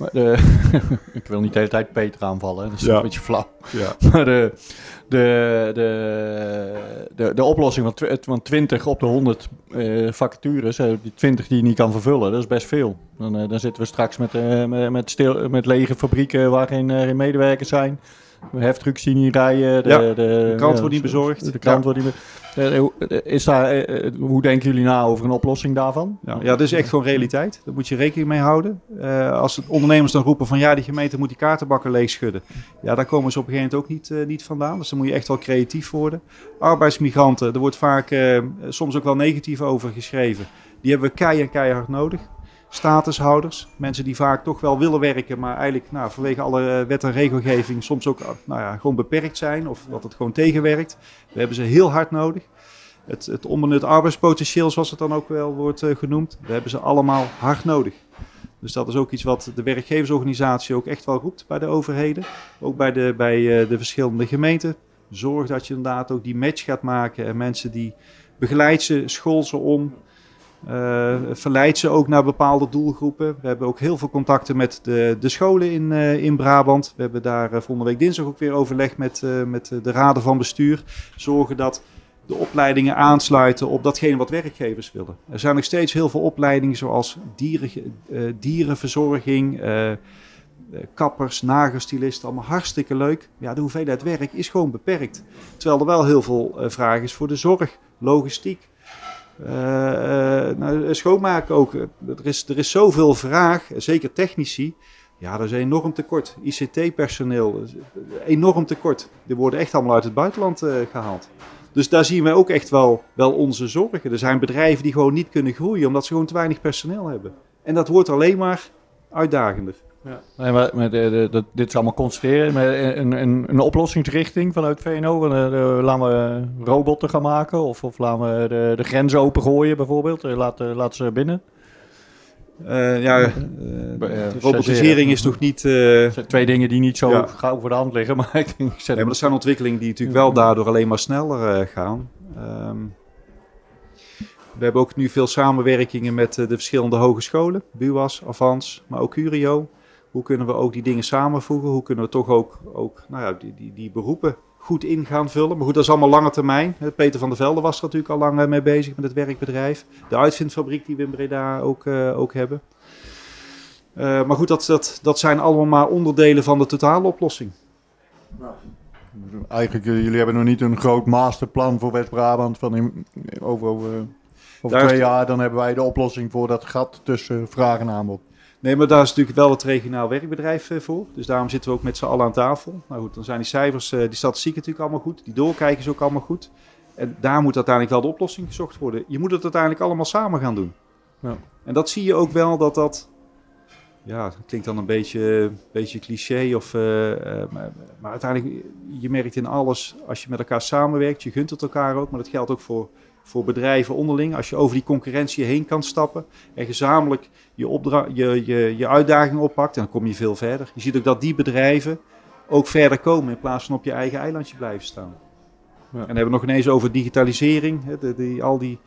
Maar de, ik wil niet de hele tijd Peter aanvallen, hè. dat is Ja. een beetje flauw. Ja. Maar de, de, de, de, de oplossing van, tw- van 20 op de 100 eh, vacatures, eh, die 20 die je niet kan vervullen, dat is best veel. Dan, eh, dan zitten we straks met, eh, met, met, stil, met lege fabrieken waar geen, eh, geen medewerkers zijn. Heftrucks die niet rijden. De, Ja, de, de krant wordt niet bezorgd. De krant Ja. wordt niet eh, hoe- eh, is daar, eh, Hoe denken jullie na over een oplossing daarvan? Ja, ja, dat is echt gewoon realiteit. Daar moet je rekening mee houden. Als het ondernemers dan roepen van ja, die gemeente moet die kaartenbakken leeg schudden. Ja, daar komen ze op een gegeven moment ook niet, niet vandaan. Dus dan moet je echt wel creatief worden. Arbeidsmigranten, er wordt vaak soms ook wel negatief over geschreven. Die hebben we kei en keihard nodig. Statushouders, mensen die vaak toch wel willen werken, maar eigenlijk nou, vanwege alle eh, wet en regelgeving soms ook nou ja, gewoon beperkt zijn of dat het gewoon tegenwerkt. We hebben ze heel hard nodig. Het, het onbenut arbeidspotentieel, zoals het dan ook wel wordt eh, genoemd, we hebben ze allemaal hard nodig. Dus dat is ook iets wat de werkgeversorganisatie ook echt wel roept bij de overheden. Ook bij de, bij, eh, de verschillende gemeenten. Zorg dat je inderdaad ook die match gaat maken. En mensen die begeleid ze, school ze om. Eh verleid ze ook naar bepaalde doelgroepen. We hebben ook heel veel contacten met de, de scholen in, eh, in Brabant. We hebben daar eh, volgende week dinsdag ook weer overleg met, met de raden van bestuur. Zorgen dat de opleidingen aansluiten op datgene wat werkgevers willen. Er zijn nog steeds heel veel opleidingen zoals dieren, dierenverzorging, kappers, nagelstylisten, allemaal hartstikke leuk. Ja, de hoeveelheid werk is gewoon beperkt. Terwijl er wel heel veel vraag is voor de zorg, logistiek. Eh, eh, nou, schoonmaken ook. Er is, er is zoveel vraag, zeker technici. Ja, dat is enorm tekort. ICT-personeel, enorm tekort. Die worden echt allemaal uit het buitenland eh, gehaald. Dus daar zien we ook echt wel, wel onze zorgen. Er zijn bedrijven die gewoon niet kunnen groeien omdat ze gewoon te weinig personeel hebben. En dat wordt alleen maar uitdagender. Ja. Nee, maar, maar de- de- dat- dit is allemaal constateren. Maar een, een, een oplossingsrichting vanuit VNO. eh, de- laten we robotten gaan maken. Of, of laten we de, de grenzen opengooien bijvoorbeeld. Eh, Laat, eh, laat ze binnen. Eh, ja, robotisering is toch niet... eh, Dat zijn twee dingen die niet zo Ja. gauw voor de hand liggen. Maar ik denk, ik zet Nee, maar dat zijn ontwikkelingen die natuurlijk wel daardoor alleen maar sneller eh, gaan. Ehm, we hebben ook nu veel samenwerkingen met eh, de verschillende hogescholen. BUAS, Avans, maar ook Curio. Hoe kunnen we ook die dingen samenvoegen? Hoe kunnen we toch ook, ook nou ja, die, die, die beroepen goed in gaan vullen? Maar goed, dat is allemaal lange termijn. Peter van der Velde was er natuurlijk al lang eh, mee bezig met het werkbedrijf. De uitvindfabriek die we in Breda ook, eh, ook hebben. Eh, maar goed, dat, dat, dat zijn allemaal maar onderdelen van de totale oplossing. Eigenlijk, eh, jullie hebben nog niet een groot masterplan voor West-Brabant. Van in, over over, over Daar is twee jaar dan hebben wij de oplossing voor dat gat tussen vraag en aanbod. Nee, maar daar is natuurlijk wel het regionaal werkbedrijf eh, voor. Dus daarom zitten we ook met z'n allen aan tafel. Nou goed, dan zijn die cijfers, eh, die statistieken natuurlijk allemaal goed. Die doorkijken is ook allemaal goed. En daar moet uiteindelijk wel de oplossing gezocht worden. Je moet het uiteindelijk allemaal samen gaan doen. Ja. En dat zie je ook wel dat dat... Ja, dat klinkt dan een beetje, beetje cliché. Of, eh, maar, maar uiteindelijk, je merkt in alles, als je met elkaar samenwerkt, je gunt het elkaar ook. Maar dat geldt ook voor, voor bedrijven onderling. Als je over die concurrentie heen kan stappen en gezamenlijk je, opdra- je, je, je uitdaging oppakt, dan kom je veel verder. Je ziet ook dat die bedrijven ook verder komen in plaats van op je eigen eilandje blijven staan. Ja. En dan hebben we nog ineens over digitalisering. Hè, de, al die,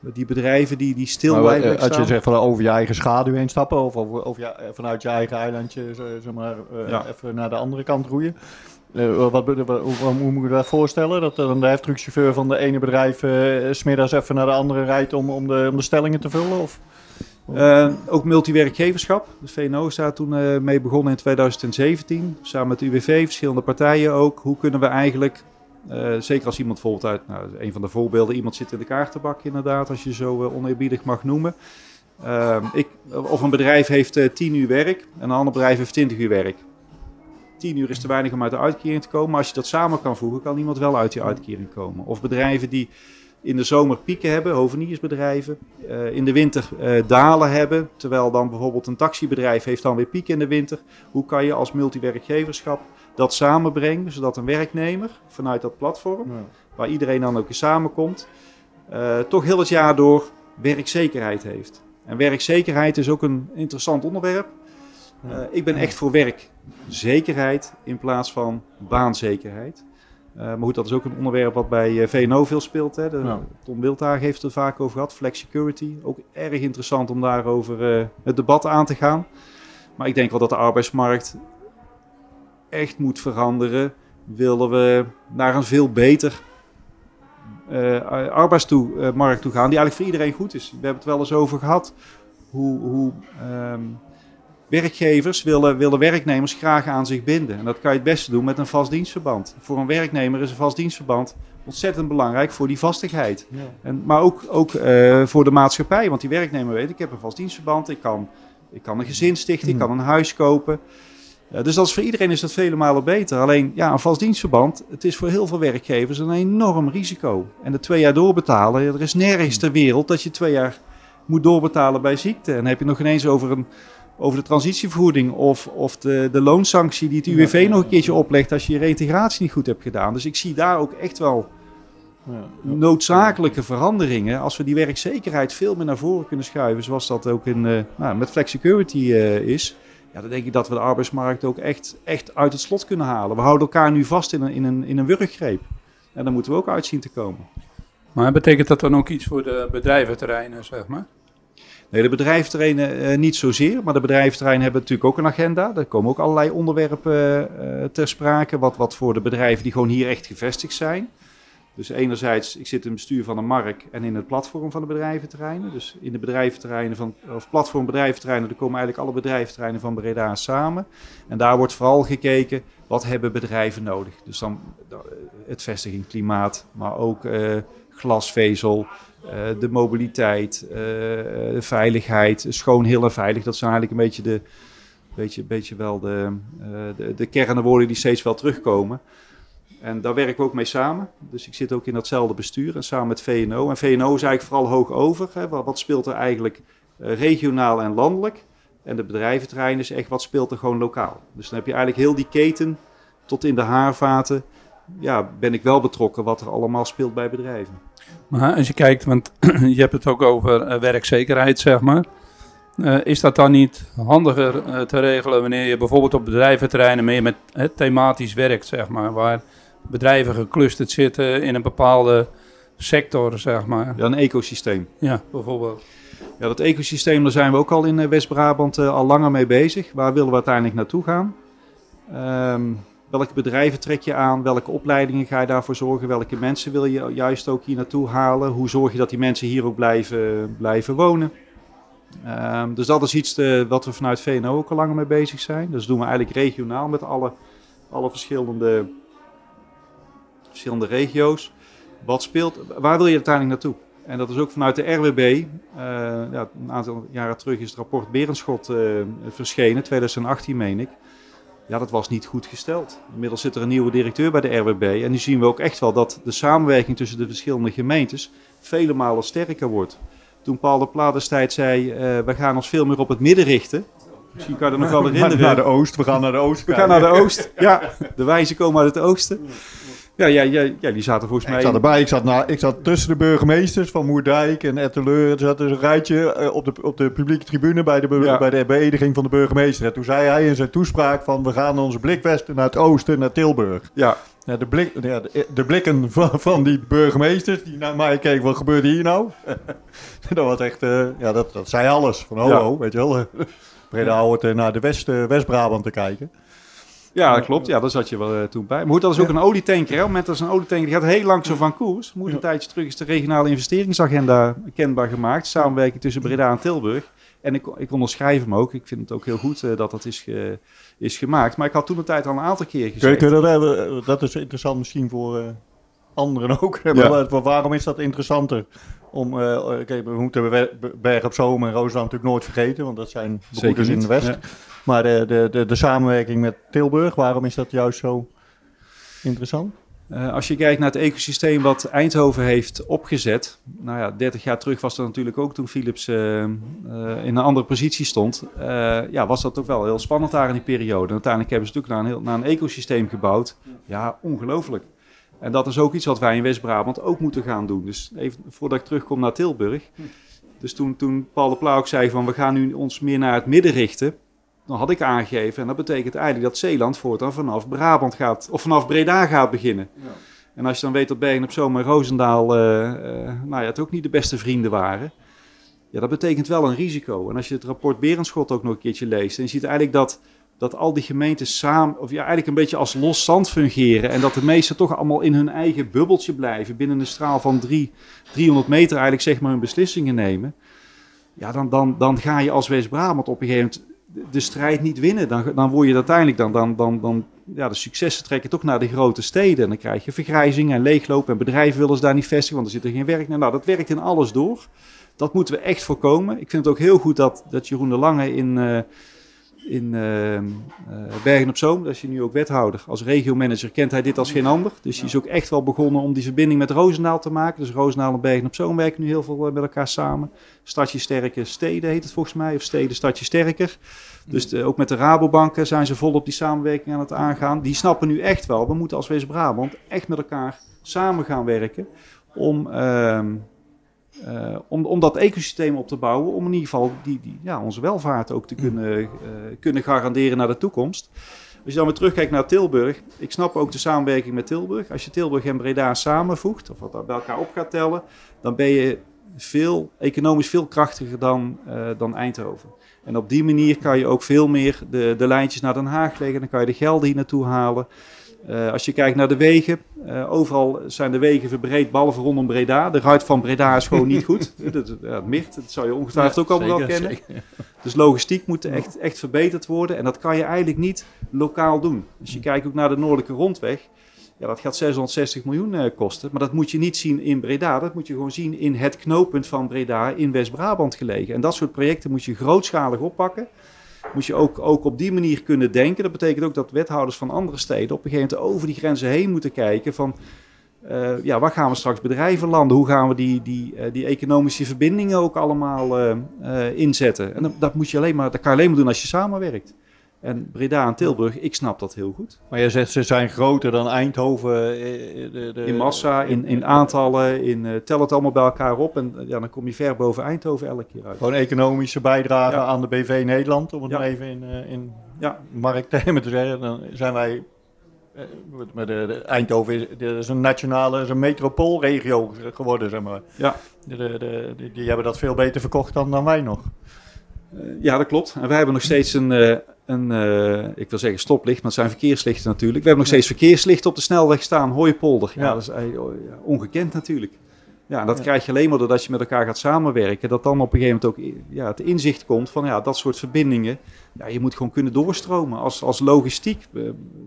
die bedrijven die, die stil blijven eh, als je staan. zegt van over je eigen schaduw heen stappen. Of over, over je- eh, vanuit je eigen eilandje zo- zeg maar, eh, Ja. even naar de andere kant roeien. Eh, wat, hoe, hoe moet je dat voorstellen? Dat dan de heftruckchauffeur van de ene bedrijf eh, 's smiddags even naar de andere rijdt om, om, de, de stellingen te vullen? Of? Eh, ook multiwerkgeverschap. De VNO is daar toen eh, mee begonnen in 2017. Samen met de UWV, verschillende partijen ook. Hoe kunnen we eigenlijk, eh, zeker als iemand bijvoorbeeld uit, nou, een van de voorbeelden, iemand zit in de kaartenbak inderdaad, als je zo eh, oneerbiedig mag noemen. Ik, of een bedrijf heeft eh 10 uur werk en een ander bedrijf heeft 20 uur werk. 10 uur is te weinig om uit de uitkering te komen, maar als je dat samen kan voegen, kan iemand wel uit die uitkering komen. Of bedrijven die in de zomer pieken hebben, hoveniersbedrijven, eh, in de winter eh, dalen hebben, terwijl dan bijvoorbeeld een taxibedrijf heeft dan weer pieken in de winter. Hoe kan je als multiwerkgeverschap dat samenbrengen, zodat een werknemer vanuit dat platform, waar iedereen dan ook weer samenkomt, eh, toch heel het jaar door werkzekerheid heeft. En werkzekerheid is ook een interessant onderwerp. Ik ben echt voor werkzekerheid in plaats van baanzekerheid. Eh, maar goed, dat is ook een onderwerp wat bij eh, VNO veel speelt. Hè. De. Tom Wildhagen heeft het er vaak over gehad. Flexicurity, ook erg interessant om daarover eh, het debat aan te gaan. Maar ik denk wel dat de arbeidsmarkt echt moet veranderen. Willen we naar een veel beter eh, arbeidsmarkt toe gaan, die eigenlijk voor iedereen goed is. We hebben het wel eens over gehad. Hoe, hoe ehm, werkgevers willen, willen werknemers graag aan zich binden. En dat kan je het beste doen met een vast dienstverband. Voor een werknemer is een vast dienstverband ontzettend belangrijk voor die vastigheid. En, maar ook, ook eh, voor de maatschappij, want die werknemer weet, ik heb een vast dienstverband, ik kan, ik kan een gezin stichten, ik kan een huis kopen. Dus dat is voor iedereen is dat vele malen beter. Alleen ja, een vast dienstverband, het is voor heel veel werkgevers een enorm risico. En de twee jaar doorbetalen, er is nergens ter wereld dat je twee jaar moet doorbetalen bij ziekte. En dan heb je nog ineens over, een, over de transitievergoeding of, of de, de loonsanctie die het UWV nog een keertje oplegt als je je reintegratie niet goed hebt gedaan. Dus ik zie daar ook echt wel noodzakelijke veranderingen. Als we die werkzekerheid veel meer naar voren kunnen schuiven, zoals dat ook in, eh, nou, met flexicurity eh, is. Ja, dan denk ik dat we de arbeidsmarkt ook echt, echt uit het slot kunnen halen. We houden elkaar nu vast in een, in een, in een wurggreep. En daar moeten we ook uit zien te komen. Maar betekent dat dan ook iets voor de bedrijventerreinen, zeg maar? Nee, de bedrijventerreinen eh, niet zozeer, maar de bedrijventerreinen hebben natuurlijk ook een agenda. Er komen ook allerlei onderwerpen eh, ter sprake, wat, wat voor de bedrijven die gewoon hier echt gevestigd zijn. Dus enerzijds, ik zit in het bestuur van een markt en in het platform van de bedrijventerreinen. Dus in de bedrijventerreinen van, of platform bedrijventerreinen, daar komen eigenlijk alle bedrijventerreinen van Breda samen. En daar wordt vooral gekeken, wat hebben bedrijven nodig? Dus dan eh, het vestigingsklimaat, maar ook eh, glasvezel, eh, de mobiliteit, eh, de veiligheid, schoon, heel en veilig. Dat zijn eigenlijk een beetje de, beetje, beetje wel de, eh, de, de kernwoorden die steeds wel terugkomen. En daar werken we ook mee samen. Dus ik zit ook in datzelfde bestuur en samen met VNO. En VNO is eigenlijk vooral hoog over. Hè. Wat, speelt er eigenlijk eh, regionaal en landelijk? En de bedrijventrein is echt wat speelt er gewoon lokaal. Dus dan heb je eigenlijk heel die keten tot in de haarvaten. Ja, ben ik wel betrokken wat er allemaal speelt bij bedrijven. Maar als je kijkt, want je hebt het ook over eh, werkzekerheid, zeg maar. Eh, is dat dan niet handiger eh, te regelen wanneer je bijvoorbeeld op bedrijventerreinen meer met thematisch werkt, zeg maar. Waar bedrijven geclusterd zitten in een bepaalde sector, zeg maar. Ja, een ecosysteem. Ja, bijvoorbeeld. Ja, dat ecosysteem, daar zijn we ook al in West-Brabant al langer mee bezig. Waar willen we uiteindelijk naartoe gaan? Ehm, welke bedrijven trek je aan? Welke opleidingen ga je daarvoor zorgen? Welke mensen wil je juist ook hier naartoe halen? Hoe zorg je dat die mensen hier ook blijven, blijven wonen? Ehm, dus dat is iets eh, wat we vanuit VNO ook al langer mee bezig zijn. Dus dat doen we eigenlijk regionaal met alle, alle verschillende, verschillende regio's. Wat speelt, waar wil je uiteindelijk naartoe? En dat is ook vanuit de RWB. eh, ja, een aantal jaren terug is het rapport Berenschot eh, verschenen, 2018 meen ik. Ja, dat was niet goed gesteld. Inmiddels zit er een nieuwe directeur bij de RWB. En nu zien we ook echt wel dat de samenwerking tussen de verschillende gemeentes vele malen sterker wordt. Toen Paul de Pla destijds zei, eh, we gaan ons veel meer op het midden richten. Misschien kan je dat nog wel herinneren. naar de oost, we gaan naar de oost. We gaan naar de oost. Ja, de wijzen komen uit het oosten. Ja, ja, ja, ja die zaten volgens mij... Ik zat erbij, ik zat, na, ik zat tussen de burgemeesters van Moerdijk en Etteleur. Er zat dus een rijtje eh, op, de, op de publieke tribune bij de, Ja. bij de beëdiging van de burgemeester. En toen zei hij in zijn toespraak van we gaan onze blik westen naar het oosten, naar Tilburg. Ja, Ja, de, blik, ja, de, de blikken van, van die burgemeesters die naar mij keken, wat gebeurt hier nou? dat was echt, eh, ja, dat, dat zei alles. Van ho, Ja. ho, weet je wel. Breda hoort eh, naar de West, West-Brabant te kijken. Ja, dat klopt. Ja, daar zat je wel eh, toen bij. Maar goed, dat is ook een olietanker. Hè? Op het moment dat is een olietanker die gaat heel langzaam van koers. Moet een tijdje terug is de regionale investeringsagenda kenbaar gemaakt. Samenwerking tussen Breda en Tilburg. En ik, ik onderschrijf hem ook. Ik vind het ook heel goed eh, dat dat is, ge- is gemaakt. Maar ik had toen de tijd al een aantal keer gezegd. kun je dat, hebben? dat is interessant misschien voor eh, anderen ook. Maar Ja. waarom is dat interessanter? Om, eh, oké, we moeten Be- Be- Berg op Zoom en Roosland natuurlijk nooit vergeten, want dat zijn broeders in de West. Ja. Maar de, de, de, de samenwerking met Tilburg, waarom is dat juist zo interessant? Eh, als je kijkt naar het ecosysteem wat Eindhoven heeft opgezet. Nou ja, 30 jaar terug was dat natuurlijk ook toen Philips eh, eh, in een andere positie stond. eh, ja, was dat ook wel heel spannend daar in die periode. En uiteindelijk hebben ze natuurlijk naar een, heel, naar een ecosysteem gebouwd. Ja, ongelooflijk. En dat is ook iets wat wij in West-Brabant ook moeten gaan doen. Dus even voordat ik terugkom naar Tilburg. Dus toen, toen Paul de Pla ook zei van we gaan nu ons meer naar het midden richten. Dan had ik aangegeven, en dat betekent eigenlijk dat Zeeland voortaan vanaf Brabant gaat, of vanaf Breda gaat beginnen. En als je dan weet dat Bergen op Zoom en Roosendaal, eh, eh, nou ja, het ook niet de beste vrienden waren. Ja, dat betekent wel een risico. En als je het rapport Berenschot ook nog een keertje leest, en je ziet eigenlijk dat, dat al die gemeenten samen, of ja, eigenlijk een beetje als los zand fungeren. En dat de meesten toch allemaal in hun eigen bubbeltje blijven, binnen een straal van drie, 300 meter eigenlijk zeg maar hun beslissingen nemen. Ja, dan, dan, dan ga je als West-Brabant op een gegeven moment de- strijd niet winnen. Dan, dan word je uiteindelijk, dan, dan, dan, dan, ja, de successen trekken toch naar de grote steden. En dan krijg je vergrijzing en leegloop en bedrijven willen ze daar niet vestigen, want er zit er geen werk. Nou, dat werkt in alles door. Dat moeten we echt voorkomen. Ik vind het ook heel goed dat, dat Jeroen de Lange in, eh, in eh, eh, Bergen op Zoom, dat is hij nu ook wethouder. Als regiomanager kent hij dit als geen ander. Dus hij is ook echt wel begonnen om die verbinding met Roosendaal te maken. Dus Roosendaal en Bergen op Zoom werken nu heel veel eh, met elkaar samen. Stadje Sterke Steden heet het volgens mij, of Steden Stadje Sterker. Dus ook met de Rabobanken zijn ze volop die samenwerking aan het aangaan. Die snappen nu echt wel, we moeten als West-Brabant echt met elkaar samen gaan werken om, ehm, eh, om, om dat ecosysteem op te bouwen. Om in ieder geval die, die, ja, onze welvaart ook te kunnen, eh, kunnen garanderen naar de toekomst. Als je dan weer terugkijkt naar Tilburg, ik snap ook de samenwerking met Tilburg. Als je Tilburg en Breda samenvoegt, of wat bij elkaar op gaat tellen, dan ben je veel, economisch veel krachtiger dan, eh, dan Eindhoven. En op die manier kan je ook veel meer de, de lijntjes naar Den Haag leggen. Dan kan je de gelden hier naartoe halen. Eh, als je kijkt naar de wegen, eh, overal zijn de wegen verbreed, behalve rondom Breda. De ruit van Breda is gewoon niet goed. dat, ja, het Mirt, dat zou je ongetwijfeld ook allemaal wel kennen. Dus logistiek moet echt, echt verbeterd worden. En dat kan je eigenlijk niet lokaal doen. Als je kijkt ook naar de Noordelijke Rondweg. Ja, dat gaat 660 miljoen eh, kosten. Maar dat moet je niet zien in Breda. Dat moet je gewoon zien in het knooppunt van Breda in West-Brabant gelegen. En dat soort projecten moet je grootschalig oppakken. Moet je ook, ook op die manier kunnen denken. Dat betekent ook dat wethouders van andere steden op een gegeven moment over die grenzen heen moeten kijken van... eh, ja, waar gaan we straks bedrijven landen? Hoe gaan we die, die, eh, die economische verbindingen ook allemaal eh, inzetten? En dat, dat, moet je alleen maar, dat kan je alleen maar doen als je samenwerkt. En Breda en Tilburg, ik snap dat heel goed. Maar je zegt ze zijn groter dan Eindhoven. eh, De, de, In massa, in, in aantallen, in, eh, tel het allemaal bij elkaar op. En ja, dan kom je ver boven Eindhoven elke keer uit. Gewoon economische bijdrage Ja. aan de BV Nederland, om het Ja. maar even in, eh, in Ja. markttermen te zeggen. Dan zijn wij, met de, Eindhoven is, is een nationale, is een metropoolregio geworden, zeg maar. Ja. Die hebben dat veel beter verkocht dan, dan wij nog. Eh, ja, dat klopt. En wij hebben nog steeds een, eh, een eh, ik wil zeggen stoplicht, maar het zijn verkeerslichten natuurlijk. We hebben nog steeds verkeerslichten op de snelweg staan, Hooipolder. Ja, dat is ongekend natuurlijk. Ja, en dat Ja. krijg je alleen maar doordat je met elkaar gaat samenwerken. Dat dan op een gegeven moment ook ja, het inzicht komt van ja, dat soort verbindingen. Ja, je moet gewoon kunnen doorstromen als, als logistiek.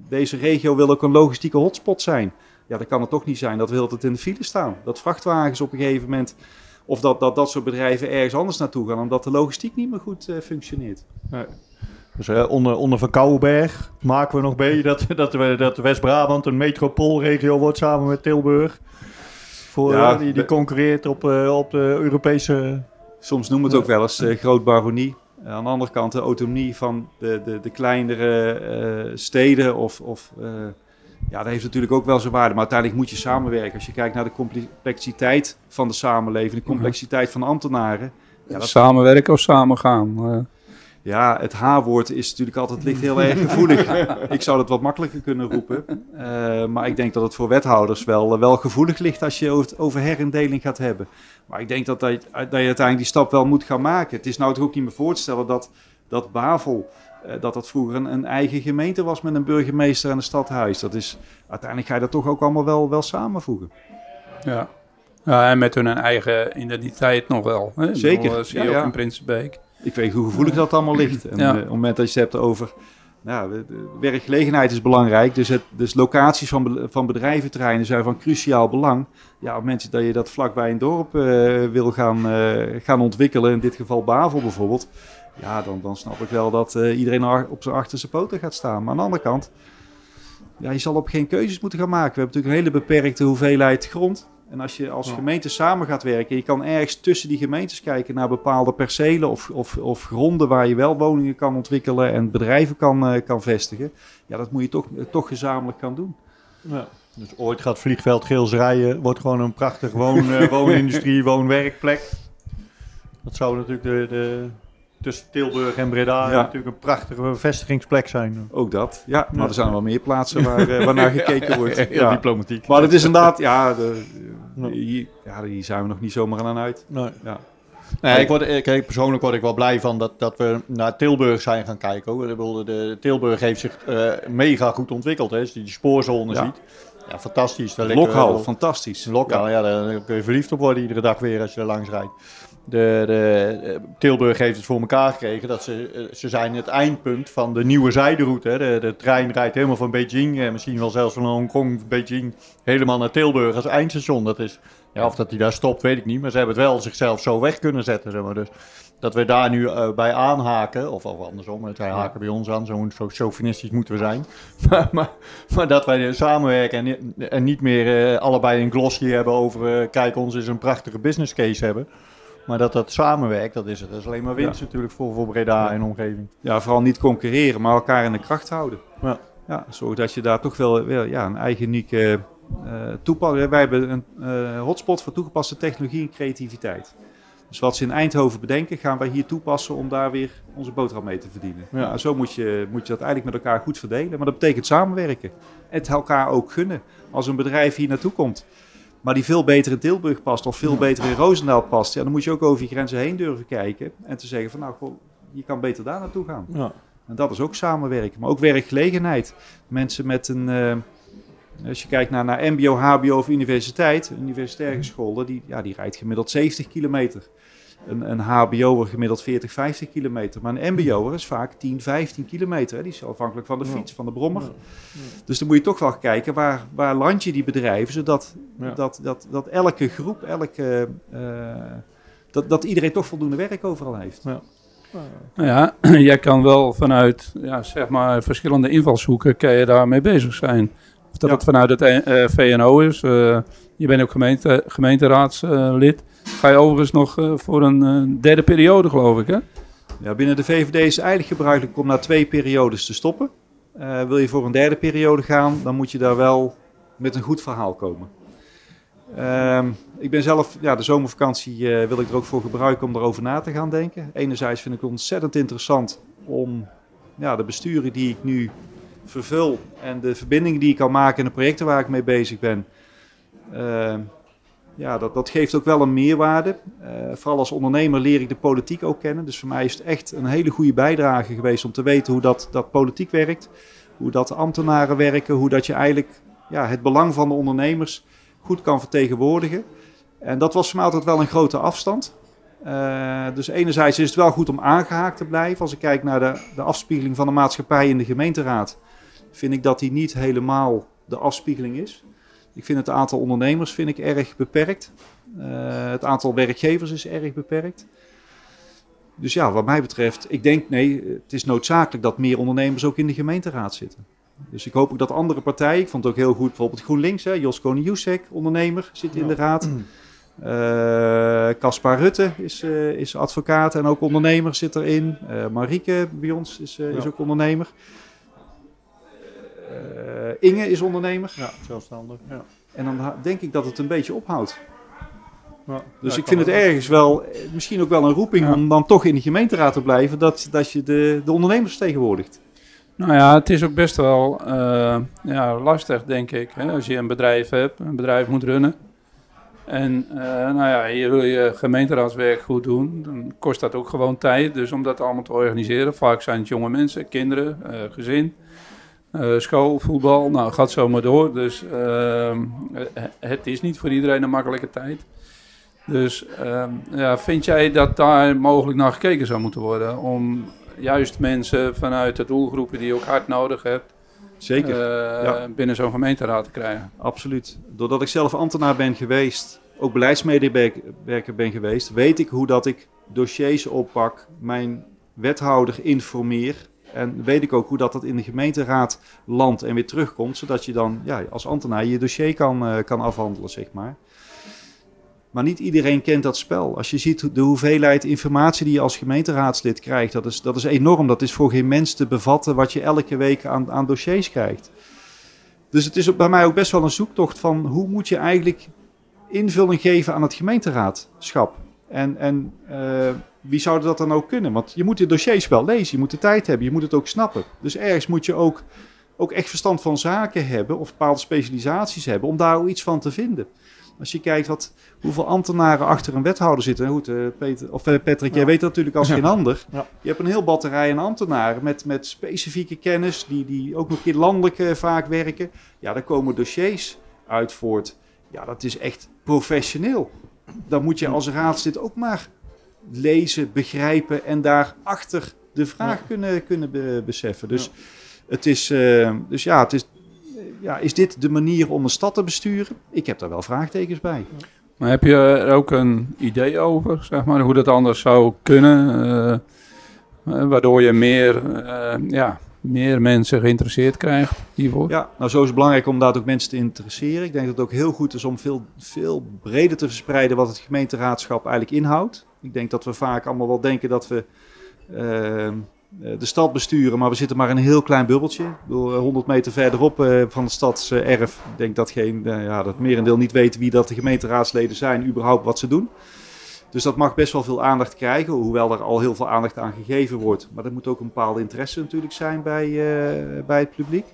Deze regio wil ook een logistieke hotspot zijn. Ja, dan kan het toch niet zijn dat we altijd in de file staan. Dat vrachtwagens op een gegeven moment, of dat dat, dat soort bedrijven ergens anders naartoe gaan, omdat de logistiek niet meer goed eh, functioneert. Dus eh, onder, onder Van Kouwenberg maken we nog mee dat, dat, we, dat West-Brabant een metropoolregio wordt samen met Tilburg. Voor, Ja, eh, die, die concurreert op, eh, op de Europese... Soms noemen we het ook wel eens eh, grootbaronie. Eh, aan de andere kant de autonomie van de, de, de kleinere eh, steden. Of, of, eh, ja, dat heeft natuurlijk ook wel zijn waarde. Maar uiteindelijk moet je samenwerken. Als je kijkt naar de complexiteit van de samenleving, de complexiteit van ambtenaren. Ja, dat, Samenwerken of samengaan. eh. ja het H-woord is natuurlijk altijd ligt heel erg gevoelig. ik zou dat wat makkelijker kunnen roepen. Eh, maar ik denk dat het voor wethouders wel, wel gevoelig ligt als je over, over herindeling gaat hebben. Maar ik denk dat, dat, je, dat je uiteindelijk die stap wel moet gaan maken. Het is nou toch ook niet meer voor te stellen dat, dat Bavel, eh, dat dat vroeger een, een eigen gemeente was met een burgemeester en een stadhuis. Dat is, uiteindelijk ga je dat toch ook allemaal wel, wel samenvoegen. ja. ja, en met hun eigen identiteit nog wel. Hè? Zeker, bedoel, zie je ja, ook ja. in Prinsenbeek. Ik weet hoe gevoelig dat allemaal ligt. En Ja. eh, op het moment dat je het hebt over. Nou, werkgelegenheid is belangrijk. Dus, het, dus locaties van, van bedrijventerreinen zijn van cruciaal belang. Ja, op mensen dat je dat vlakbij een dorp eh, wil gaan, eh, gaan ontwikkelen, in dit geval Bavel bijvoorbeeld. Ja, dan, dan snap ik wel dat eh, iedereen op zijn achterste poten gaat staan. Maar aan de andere kant, ja, je zal op geen keuzes moeten gaan maken. We hebben natuurlijk een hele beperkte hoeveelheid grond. En als je als Ja. gemeente samen gaat werken, je kan ergens tussen die gemeentes kijken naar bepaalde percelen of, of, of gronden waar je wel woningen kan ontwikkelen en bedrijven kan, eh, kan vestigen. Ja, dat moet je toch, toch gezamenlijk gaan doen. Ja. Dus ooit gaat vliegveld Geelsrijen, wordt gewoon een prachtig woon, eh, woonindustrie, woonwerkplek. Dat zou natuurlijk de, de, tussen Tilburg en Breda Ja. natuurlijk een prachtige vestigingsplek zijn. Ook dat. Ja, maar Ja. er zijn wel meer plaatsen waar, eh, waar naar gekeken wordt. Heel Ja. diplomatiek. Maar het is inderdaad, ja, de, Ja. hier, ja, hier zijn we nog niet zomaar aan uit. Nee. Ja. Nee, ik word, ik, kijk, persoonlijk word ik wel blij van dat, dat we naar Tilburg zijn gaan kijken. Hoor. Bedoel, de, Tilburg heeft zich eh, mega goed ontwikkeld. Hè. Als je die spoorzone Ja. ziet. Ja, fantastisch. Daar Lokhal, fantastisch. Lokaal, ja. daar kun je verliefd op worden iedere dag weer als je er langs rijdt. De, de, eh, Tilburg heeft het voor elkaar gekregen dat ze, eh, ze zijn het eindpunt van de nieuwe zijderoute. De, de trein rijdt helemaal van Beijing, eh, misschien wel zelfs van Hongkong, Beijing, helemaal naar Tilburg als eindstation. Dat is, ja, of dat hij daar stopt, weet ik niet. Maar ze hebben het wel zichzelf zo weg kunnen zetten. Zeg maar. Dus dat we daar nu bij aanhaken, of, of andersom, zij haken bij ons aan, zo, zo chauvinistisch moeten we zijn. maar, maar, maar dat wij samenwerken en, ni- en niet meer allebei een glossje hebben over, eh, kijk, ons is een prachtige business case hebben. Maar dat dat samenwerkt, dat is het. Dat is alleen maar winst natuurlijk voor, voor Breda en omgeving. Ja, vooral niet concurreren, maar elkaar in de kracht houden. Ja. Ja, zorg dat je daar toch wel, wel ja, een eigen unieke eh toepassing... Wij hebben een eh, hotspot voor toegepaste technologie en creativiteit. Dus wat ze in Eindhoven bedenken, gaan wij hier toepassen om daar weer onze boterham mee te verdienen. Ja. Ja. zo moet je, moet je dat eigenlijk met elkaar goed verdelen. Maar dat betekent samenwerken. En het elkaar ook gunnen. Als een bedrijf hier naartoe komt, maar die veel beter in Tilburg past of veel beter in Roosendaal past, ja, dan moet je ook over je grenzen heen durven kijken. En te zeggen van nou, goh, je kan beter daar naartoe gaan. Ja. En dat is ook samenwerken, maar ook werkgelegenheid. Mensen met een, eh, als je kijkt naar, naar MBO, HBO of universiteit, universitaire school, die, ja, die rijdt gemiddeld 70 kilometer. Een, een HBO'er gemiddeld 40, 50 kilometer. Maar een MBO'er is vaak 10, 15 kilometer. Hè. Die is afhankelijk van de Ja. fiets, van de brommer. Dus dan moet je toch wel kijken waar, waar land je die bedrijven, zodat Ja. dat, dat, dat elke groep, elke, eh, dat, dat iedereen toch voldoende werk overal heeft. Nou ja, jij kan wel vanuit ja, zeg maar, verschillende invalshoeken kan je daarmee bezig zijn. Of dat Ja. het vanuit het eh, VNO is. Eh, je bent ook gemeente, gemeenteraadslid. Ga je overigens nog eh, voor een eh, derde periode, geloof ik, hè? Ja, binnen de VVD is het eigenlijk gebruikelijk om na twee periodes te stoppen. Eh, wil je voor een derde periode gaan, dan moet je daar wel met een goed verhaal komen. Ehm, ik ben zelf, ja, de zomervakantie wil ik er ook voor gebruiken om erover na te gaan denken. Enerzijds vind ik het ontzettend interessant om ja, de besturen die ik nu vervul en de verbindingen die ik kan maken en de projecten waar ik mee bezig ben. Ehm, ja, dat, dat geeft ook wel een meerwaarde. Eh, vooral als ondernemer leer ik de politiek ook kennen. Dus voor mij is het echt een hele goede bijdrage geweest om te weten hoe dat, dat politiek werkt. Hoe dat ambtenaren werken. Hoe dat je eigenlijk ja, het belang van de ondernemers goed kan vertegenwoordigen. En dat was voor mij altijd wel een grote afstand. Eh, dus enerzijds is het wel goed om aangehaakt te blijven. Als ik kijk naar de, de afspiegeling van de maatschappij in de gemeenteraad, vind ik dat die niet helemaal de afspiegeling is. Ik vind het aantal ondernemers vind ik erg beperkt. Eh, het aantal werkgevers is erg beperkt. Dus ja, wat mij betreft, ik denk nee, het is noodzakelijk dat meer ondernemers ook in de gemeenteraad zitten. Dus ik hoop ook dat andere partijen, ik vond het ook heel goed, bijvoorbeeld GroenLinks, hè, Jos Koning-Jusek, ondernemer, zit in de raad. Eh, Caspar Rutte is, eh, is advocaat en ook ondernemer zit erin. Eh Marieke bij ons is, is ook ondernemer. Eh, Inge is ondernemer. Ja, zelfstandig. Ja. En dan denk ik dat het een beetje ophoudt. Ja. Dus Ja, ik vind het ergens wel, eh, misschien ook wel een roeping Ja. om dan toch in de gemeenteraad te blijven, dat, dat je de, de ondernemers vertegenwoordigt. Nou ja, het is ook best wel eh, ja, lastig, denk ik. Hè? Als je een bedrijf hebt, een bedrijf moet runnen. En nou ja, je wil je gemeenteraadswerk goed doen, dan kost dat ook gewoon tijd. Dus om dat allemaal te organiseren, vaak zijn het jonge mensen, kinderen, gezin, eh, school, voetbal, nou gaat zo maar door. Dus ehm, eh, het is niet voor iedereen een makkelijke tijd. Dus ehm, ja, vind jij dat daar mogelijk naar gekeken zou moeten worden? Om juist mensen vanuit de doelgroepen die je ook hard nodig hebt, Zeker, eh, ja. binnen zo'n gemeenteraad te krijgen. absoluut. Doordat ik zelf ambtenaar ben geweest, ook beleidsmedewerker ben geweest, weet ik hoe dat ik dossiers oppak, mijn wethouder informeer. En weet ik ook hoe dat, dat in de gemeenteraad landt en weer terugkomt, zodat je dan ja, als ambtenaar je dossier kan, eh, kan afhandelen, zeg maar. Maar niet iedereen kent dat spel. Als je ziet de hoeveelheid informatie die je als gemeenteraadslid krijgt, dat is, dat is enorm. Dat is voor geen mens te bevatten wat je elke week aan, aan dossiers krijgt. Dus het is bij mij ook best wel een zoektocht van hoe moet je eigenlijk invulling geven aan het gemeenteraadschap. En, en eh, wie zou dat dan ook kunnen? Want je moet de dossiers wel lezen, je moet de tijd hebben, je moet het ook snappen. Dus ergens moet je ook, ook echt verstand van zaken hebben of bepaalde specialisaties hebben om daar ook iets van te vinden. Als je kijkt wat, hoeveel ambtenaren achter een wethouder zitten. Goed, eh, Peter, of, eh, Patrick, jij Ja. weet dat natuurlijk als geen ander. Ja. Je hebt een heel batterij aan ambtenaren met, met specifieke kennis, die, die ook nog een keer landelijk eh, vaak werken. Ja, daar komen dossiers uit voort. Ja, dat is echt professioneel. Dan moet je als raadslid ook maar lezen, begrijpen en daarachter de vraag Ja. kunnen, kunnen be- beseffen. Dus, het is, eh, dus ja, het is, eh, ja, is dit de manier om een stad te besturen? Ik heb daar wel vraagtekens bij. Maar heb je er ook een idee over, zeg maar, hoe dat anders zou kunnen? eh, waardoor je meer, eh, ja, meer mensen geïnteresseerd krijgt hiervoor? Ja, nou zo is het belangrijk om daar ook mensen te interesseren. Ik denk dat het ook heel goed is om veel, veel breder te verspreiden wat het gemeenteraadschap eigenlijk inhoudt. Ik denk dat we vaak allemaal wel denken dat we eh, de stad besturen, maar we zitten maar in een heel klein bubbeltje. Ik bedoel, eh, 100 meter verderop eh, van de stadserf. Ik denk dat, geen, eh, ja, dat merendeel niet weet wie dat de gemeenteraadsleden zijn, überhaupt wat ze doen. Dus dat mag best wel veel aandacht krijgen, hoewel er al heel veel aandacht aan gegeven wordt. Maar er moet ook een bepaalde interesse natuurlijk zijn bij, eh, bij het publiek.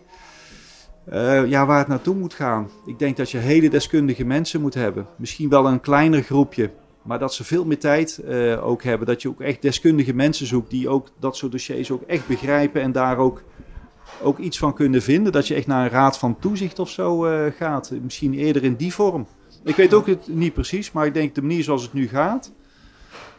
Eh, ja, waar het naartoe moet gaan. Ik denk dat je hele deskundige mensen moet hebben. Misschien wel een kleiner groepje. Maar dat ze veel meer tijd eh, ook hebben. Dat je ook echt deskundige mensen zoekt die ook dat soort dossiers ook echt begrijpen. En daar ook, ook iets van kunnen vinden. Dat je echt naar een raad van toezicht of zo eh, gaat. Misschien eerder in die vorm. Ik weet ook het niet precies. Maar ik denk de manier zoals het nu gaat.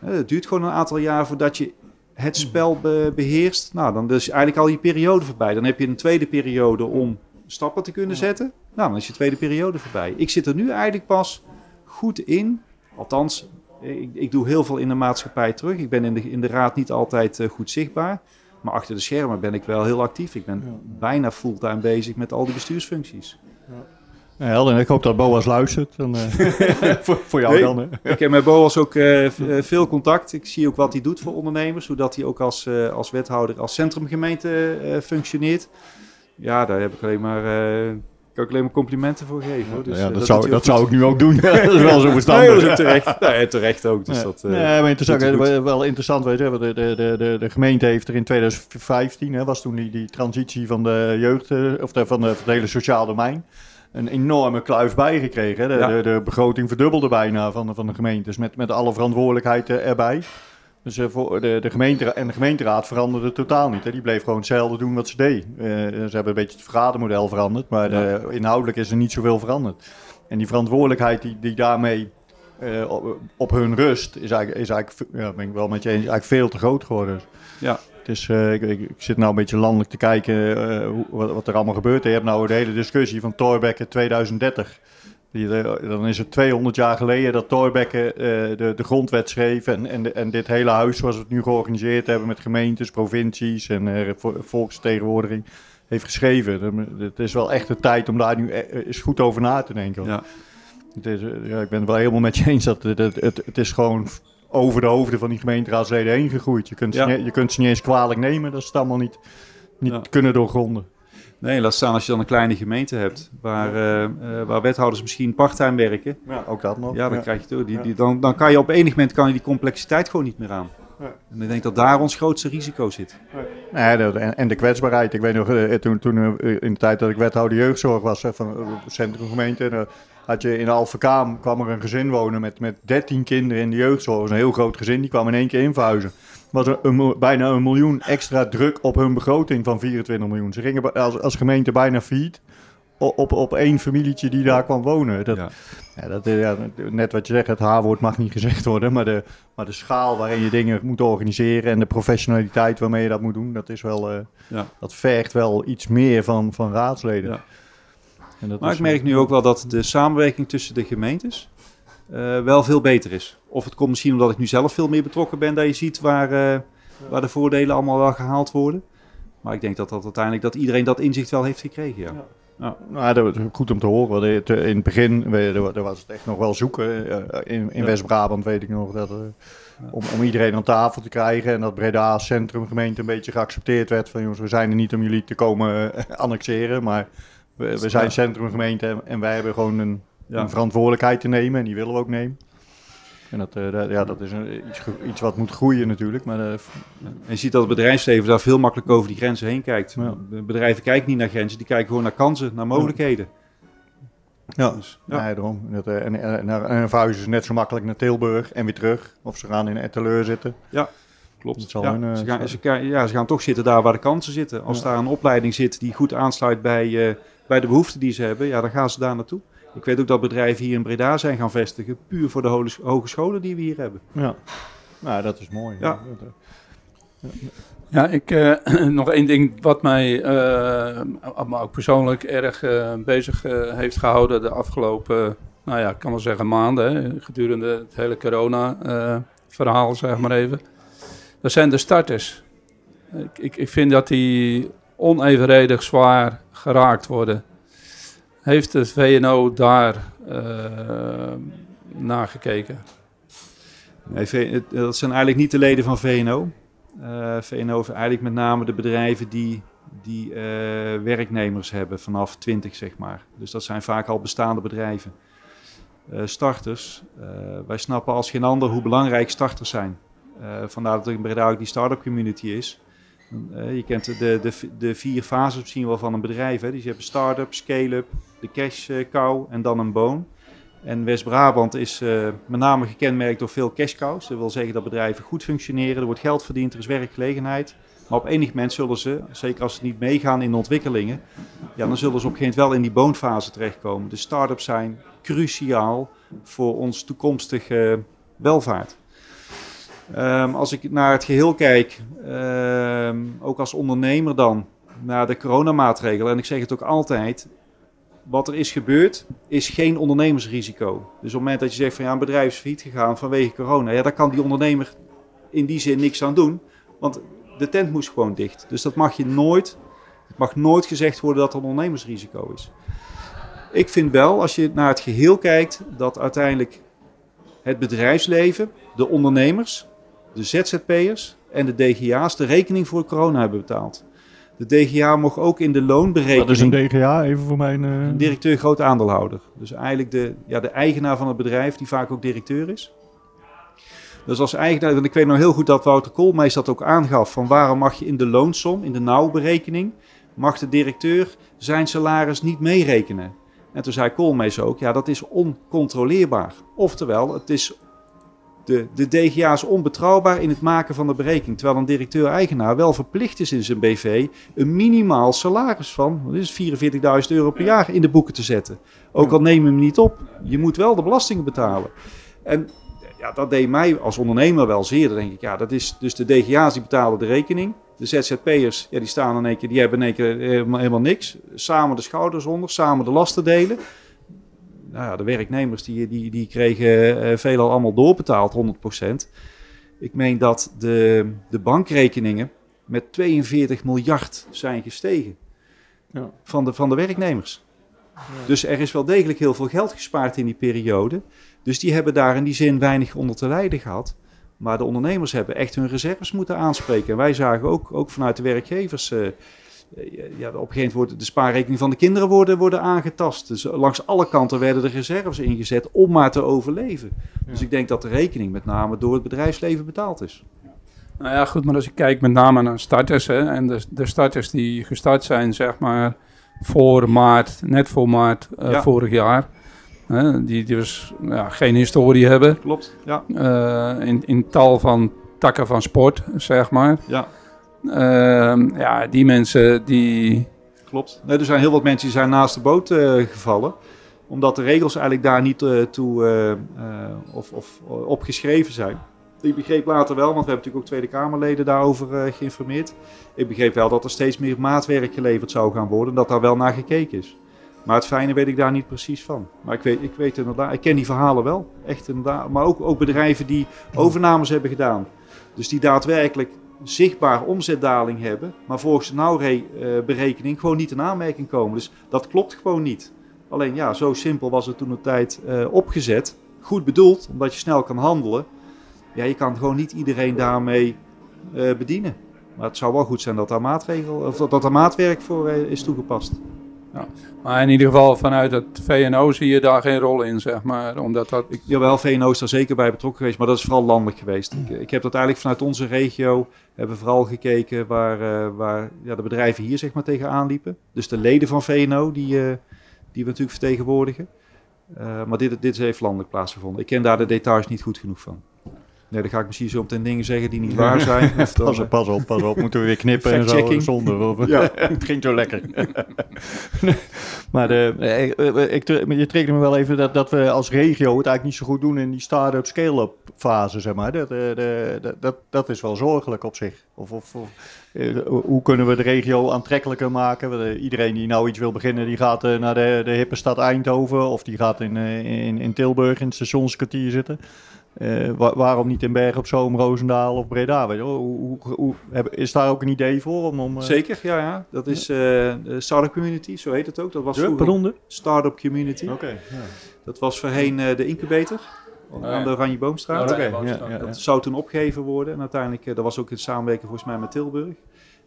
eh, het duurt gewoon een aantal jaar voordat je het spel be- beheerst. Nou, dan is eigenlijk al je periode voorbij. Dan heb je een tweede periode om stappen te kunnen zetten. Nou, dan is je tweede periode voorbij. Ik zit er nu eigenlijk pas goed in. Althans, ik, ik doe heel veel in de maatschappij terug. Ik ben in de, in de raad niet altijd eh, goed zichtbaar. Maar achter de schermen ben ik wel heel actief. Ik ben Ja. bijna fulltime bezig met al die bestuursfuncties. Ja, helder. ik hoop dat Boas luistert. Dan, eh, voor, voor jou Nee. dan. hè. Ik heb met Boas ook eh, veel contact. Ik zie ook wat hij doet voor ondernemers. Hoe dat hij ook als, eh, als wethouder, als centrumgemeente eh, functioneert. Ja, daar heb ik alleen maar, eh, kan ik alleen maar complimenten voor geven. Hoor. Dus, ja, eh, dat, zou, dat zou ik nu ook doen. dat is wel zo verstandig. Nee, dat is ook terecht. Nee, terecht ook. Dus Ja. dat, eh, nee, maar interessant, goed. wel interessant weet je, de, de, de, de, gemeente heeft er in 2015, hè, was toen die, die transitie van de jeugd, eh, of de, van, de, van het hele sociaal domein, een enorme kluif bijgekregen. De, Ja. de, de begroting verdubbelde bijna van, de- van de gemeentes, met, met alle verantwoordelijkheid erbij. Dus eh, voor de, de gemeente, en de gemeenteraad veranderde totaal niet. Hè. Die bleef gewoon hetzelfde doen wat ze deed. Eh, ze hebben een beetje het vergadermodel veranderd, maar Ja. eh, inhoudelijk is er niet zoveel veranderd. En die verantwoordelijkheid die, die daarmee op, op hun rust is eigenlijk, is eigenlijk ja, ben ik wel met je eens, eigenlijk veel te groot geworden. Ja. Het is, ik, ik, zit nou een beetje landelijk te kijken hoe, wat, wat er allemaal gebeurt. Je hebt nou de hele discussie van Thorbecke 2030. Eh, dan is het 200 jaar geleden dat Thorbecke eh, de, de grondwet schreef. En, en, en dit hele huis zoals we het nu georganiseerd hebben met gemeentes, provincies en vo- volksvertegenwoordiging heeft geschreven. Het is wel echt de tijd om daar nu eens goed over na te denken. Ja. Het is, ja, ik ben het wel helemaal met je eens dat het, het, is gewoon over de hoofden van die gemeenteraadsleden heen gegroeid. Je kunt, ze Ja. je kunt ze niet eens kwalijk nemen dat ze het allemaal niet, niet Ja. kunnen doorgronden. Nee, laat staan als je dan een kleine gemeente hebt, waar, eh, eh, waar wethouders misschien parttime werken. Ja, ook dat nog. Ja, dan krijg je het ook. Die, die, dan, dan kan je op enig moment kan je die complexiteit gewoon niet meer aan. Ja. En ik denk dat daar ons grootste risico zit. Nee, dat- en, en de kwetsbaarheid. Ik weet nog, eh, toen, toen in de tijd dat ik wethouder jeugdzorg was van centrumgemeente, had je in Alphenkaam kwam er een gezin wonen met, met 13 kinderen in de jeugdzorg. Dat was een heel groot gezin, die kwam in één keer inverhuizen. Was er een, bijna een miljoen extra druk op hun begroting van 24 miljoen. Ze gingen als, als gemeente bijna failliet op, op één familietje die daar kwam wonen. Dat, Ja. ja, dat, eh, ja, net wat je zegt, het H-woord mag niet gezegd worden, maar de, maar de schaal waarin je dingen moet organiseren en de professionaliteit waarmee je dat moet doen, dat is wel, eh, Ja. dat vergt wel iets meer van, van raadsleden. Ja. En dat Maar is- ik merk nu ook wel dat de samenwerking tussen de gemeentes eh, wel veel beter is. Of het komt misschien omdat ik nu zelf veel meer betrokken ben, dat je ziet waar, eh, waar de voordelen allemaal wel gehaald worden. Maar ik denk dat, dat uiteindelijk dat iedereen dat inzicht wel heeft gekregen. Ja. Nou, dat is goed om te horen. want eh, In het begin was het echt nog wel zoeken. In, in Ja. West-Brabant weet ik nog dat eh, om, om iedereen aan tafel te krijgen en dat Breda als centrumgemeente een beetje geaccepteerd werd van jongens, we zijn er niet om jullie te komen annexeren, maar we, we zijn Ja. centrumgemeente en, en wij hebben gewoon een, Ja. een verantwoordelijkheid te nemen en die willen we ook nemen. En dat, eh, dat- ja, dat is een, iets, iets wat moet groeien natuurlijk, maar eh, En je ziet dat het bedrijfsleven daar veel makkelijker over die grenzen heen kijkt. Ja. Bedrijven kijken niet naar grenzen, die kijken gewoon naar kansen, naar mogelijkheden. Ja, Dus, ja. Nee, daarom. Dat, eh, en, en, en, en verhuizen ze net zo makkelijk naar Tilburg en weer terug. Of ze gaan in Etteleur zitten. Klopt. Ja, hun, eh, ze, gaan, ze, ja, ze gaan toch zitten daar waar de kansen zitten. Als Ja. daar een opleiding zit die goed aansluit bij, bij de behoeften die ze hebben, ja, dan gaan ze daar naartoe. Ik weet ook dat bedrijven hier in Breda zijn gaan vestigen, puur voor de hole- hogescholen die we hier hebben. Ja. Nou, dat is mooi. Ja. Ja, ik, eh, nog één ding wat mij, eh, maar ook persoonlijk erg eh, bezig heeft gehouden de afgelopen, nou ja, ik kan wel zeggen maanden, hè, gedurende het hele corona-verhaal, zeg maar even. Dat zijn de starters. Ik, ik, ik vind dat die onevenredig zwaar geraakt worden. Heeft het VNO daar eh naar gekeken? Nee, dat zijn eigenlijk niet de leden van VNO. Eh, VNO heeft eigenlijk met name de bedrijven die, die eh, werknemers hebben vanaf 20, zeg maar. Dus dat zijn vaak al bestaande bedrijven. Starters, wij snappen als geen ander hoe belangrijk starters zijn. Vandaar dat er in Breda ook die start-up community is. Eh, je kent de, de, de vier fases misschien wel van een bedrijf. Hè? Dus je hebt start-up, scale-up, de cash eh, en dan een boon. En West-Brabant is eh, met name gekenmerkt door veel cash cows. Dat wil zeggen dat bedrijven goed functioneren, er wordt geld verdiend, er is werkgelegenheid. Maar op enig moment zullen ze, zeker als ze niet meegaan in de ontwikkelingen, ja, dan zullen ze op een gegeven moment wel in die boonfase terechtkomen. De start-ups zijn cruciaal voor ons toekomstige welvaart. Ehm, als ik naar het geheel kijk, ehm, ook als ondernemer dan, naar de coronamaatregelen, en ik zeg het ook altijd, wat er is gebeurd, is geen ondernemersrisico. Dus op het moment dat je zegt van ja, een bedrijf is failliet gegaan vanwege corona, ja, daar kan die ondernemer in die zin niks aan doen, want de tent moest gewoon dicht. Dus dat mag je nooit, het mag nooit gezegd worden dat er ondernemersrisico is. Ik vind wel, als je naar het geheel kijkt, dat uiteindelijk het bedrijfsleven, de ondernemers, de ZZP'ers en de DGA's de rekening voor corona hebben betaald. De DGA mocht ook in de loonberekening... Wat is een DGA? Even voor mijn... eh, directeur groot aandeelhouder. Dus eigenlijk de, ja, de eigenaar van het bedrijf, die vaak ook directeur is. Dus als eigenaar, en ik weet nog heel goed dat Wouter Koolmees dat ook aangaf, van waarom mag je in de loonsom, in de nauwberekening, mag de directeur zijn salaris niet meerekenen. En toen zei Koolmees ook, ja dat is oncontroleerbaar. Oftewel, het is de, de DGA is onbetrouwbaar in het maken van de berekening. Terwijl een directeur-eigenaar wel verplicht is in zijn BV een minimaal salaris van wat is het, 44.000 euro per jaar in de boeken te zetten. Ook al neem je hem niet op, je moet wel de belastingen betalen. En ja, dat deed mij als ondernemer wel zeer. Dan denk ik, ja, dat is dus de DGA's die betalen de rekening. De ZZP'ers, ja, die staan in één keer, die hebben in één keer helemaal, helemaal niks. Samen de schouders onder, samen de lasten delen nou ja, de werknemers die, die, die kregen eh, veelal allemaal doorbetaald, 100%. Ik meen dat de, de bankrekeningen met 42 miljard zijn gestegen Ja. van, de, van de werknemers. Dus er is wel degelijk heel veel geld gespaard in die periode. Dus die hebben daar in die zin weinig onder te lijden gehad. Maar de ondernemers hebben echt hun reserves moeten aanspreken. En wij zagen ook, ook vanuit de werkgevers... eh, ja, op een gegeven moment worden de spaarrekening van de kinderen worden, worden aangetast. Dus langs alle kanten werden de reserves ingezet om maar te overleven. Dus ik denk dat de rekening met name door het bedrijfsleven betaald is. Nou ja, goed, maar als ik kijk met name naar starters, hè, en de, de starters die gestart zijn, zeg maar, voor maart, net voor maart eh, Ja. vorig jaar, hè, die, die dus ja, geen historie hebben, Klopt, ja. eh, in, in tal van takken van sport, zeg maar. ja. Ehm, ja, die mensen die... Klopt. Nee, er zijn heel wat mensen die zijn naast de boot eh, gevallen. Omdat de regels eigenlijk daar niet eh, toe eh, of, of, opgeschreven zijn. Ik begreep later wel, want we hebben natuurlijk ook Tweede Kamerleden daarover geïnformeerd. Ik begreep wel dat er steeds meer maatwerk geleverd zou gaan worden. En dat daar wel naar gekeken is. Maar het fijne weet ik daar niet precies van. Maar ik weet, ik weet inderdaad, ik ken die verhalen wel. Echt inderdaad. Maar ook, ook bedrijven die overnames hebben gedaan. Dus die daadwerkelijk zichtbaar omzetdaling hebben, maar volgens de nauwberekening gewoon niet in aanmerking komen. Dus dat klopt gewoon niet. Alleen ja, zo simpel was het toen de tijd eh, opgezet. Goed bedoeld, omdat je snel kan handelen. Ja, je kan gewoon niet iedereen daarmee eh, bedienen. Maar het zou wel goed zijn dat daar, maatregel, of dat, daar maatwerk voor eh, is toegepast. Maar in ieder geval vanuit het VNO zie je daar geen rol in, zeg maar. Omdat dat... Ik, jawel, VNO is daar zeker bij betrokken geweest, maar dat is vooral landelijk geweest. Ik, ik heb dat eigenlijk vanuit onze regio, hebben vooral gekeken waar, eh, waar ja, de bedrijven hier zeg maar tegenaan liepen. Dus de leden van VNO, die, eh, die we natuurlijk vertegenwoordigen. Eh, maar dit, dit heeft landelijk plaatsgevonden. Ik ken daar de details niet goed genoeg van. Nee, dan ga ik misschien zo meteen dingen zeggen die niet waar zijn. Of dan, Pas op, pas op, pas op. Moeten we weer knippen en zo. Of, Ja. het ging zo lekker. maar de, eh, eh, ik, je triggerde me wel even dat, dat we als regio het eigenlijk niet zo goed doen in die start-up, scale-up fase, zeg maar. Dat, eh, de, dat, dat, is wel zorgelijk op zich. Of, of, of, eh, hoe kunnen we de regio aantrekkelijker maken? Eh, Iedereen die nou iets wil beginnen, die gaat eh, naar de, de hippe stad Eindhoven of die gaat in, eh, in, in Tilburg in het stationskwartier zitten. Eh, wa- waarom niet in Bergen op Zoom, Roosendaal of Breda? Weet je? Hoe, hoe, hoe- heb- is daar ook een idee voor? Om, om, eh, Zeker, ja, ja. Dat is eh, de Startup Community, zo heet het ook. Dat was de, vroeger? Startup Community. Oké. ja. Dat was voorheen de incubator aan de Oranje Boomstraat. Oké, ja, ja, ja. Dat zou toen opgegeven worden. En uiteindelijk, dat was ook in samenwerking volgens mij met Tilburg.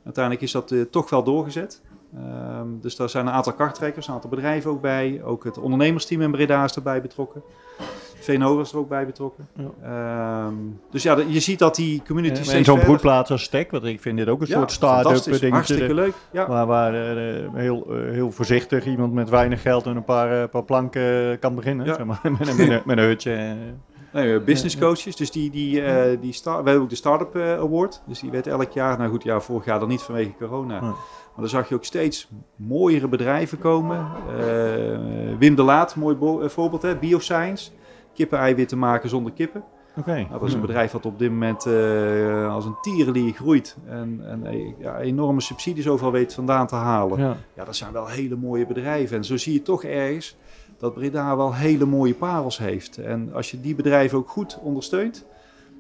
Uiteindelijk is dat toch wel doorgezet. Ehm, dus daar zijn een aantal karttrekkers, een aantal bedrijven ook bij. Ook het ondernemersteam in Breda is erbij betrokken. VNO was er ook bij betrokken. Ehm, dus ja, je ziet dat die community Ja, en zo'n broedplaats als Stek, want ik vind dit ook een Ja, soort start-up fantastisch. dingetje. Hartstikke leuk. Ja. Waar, waar eh, eh, heel, eh, heel voorzichtig iemand met weinig geld en een paar, eh, paar planken eh, kan beginnen. Ja. Zeg maar, met, een- met, een- met een hutje. eh. Nee, eh, business coaches. Dus die, die, eh, die start, we hebben ook de Startup eh, Award. Dus die werd elk jaar, nou goed, ja, vorig jaar dan niet vanwege corona. Maar dan zag je ook steeds mooiere bedrijven komen. Eh, Wim de Laat, mooi eh, voorbeeld, hè? Bioscience. Kippen-eiwitten maken zonder kippen. Oké. Nou, dat is een bedrijf dat op dit moment eh, als een tierenlier groeit. En, en eh, ja, enorme subsidies overal weet vandaan te halen. Ja. Ja, dat zijn wel hele mooie bedrijven. En zo zie je toch ergens dat Breda wel hele mooie parels heeft. En als je die bedrijven ook goed ondersteunt,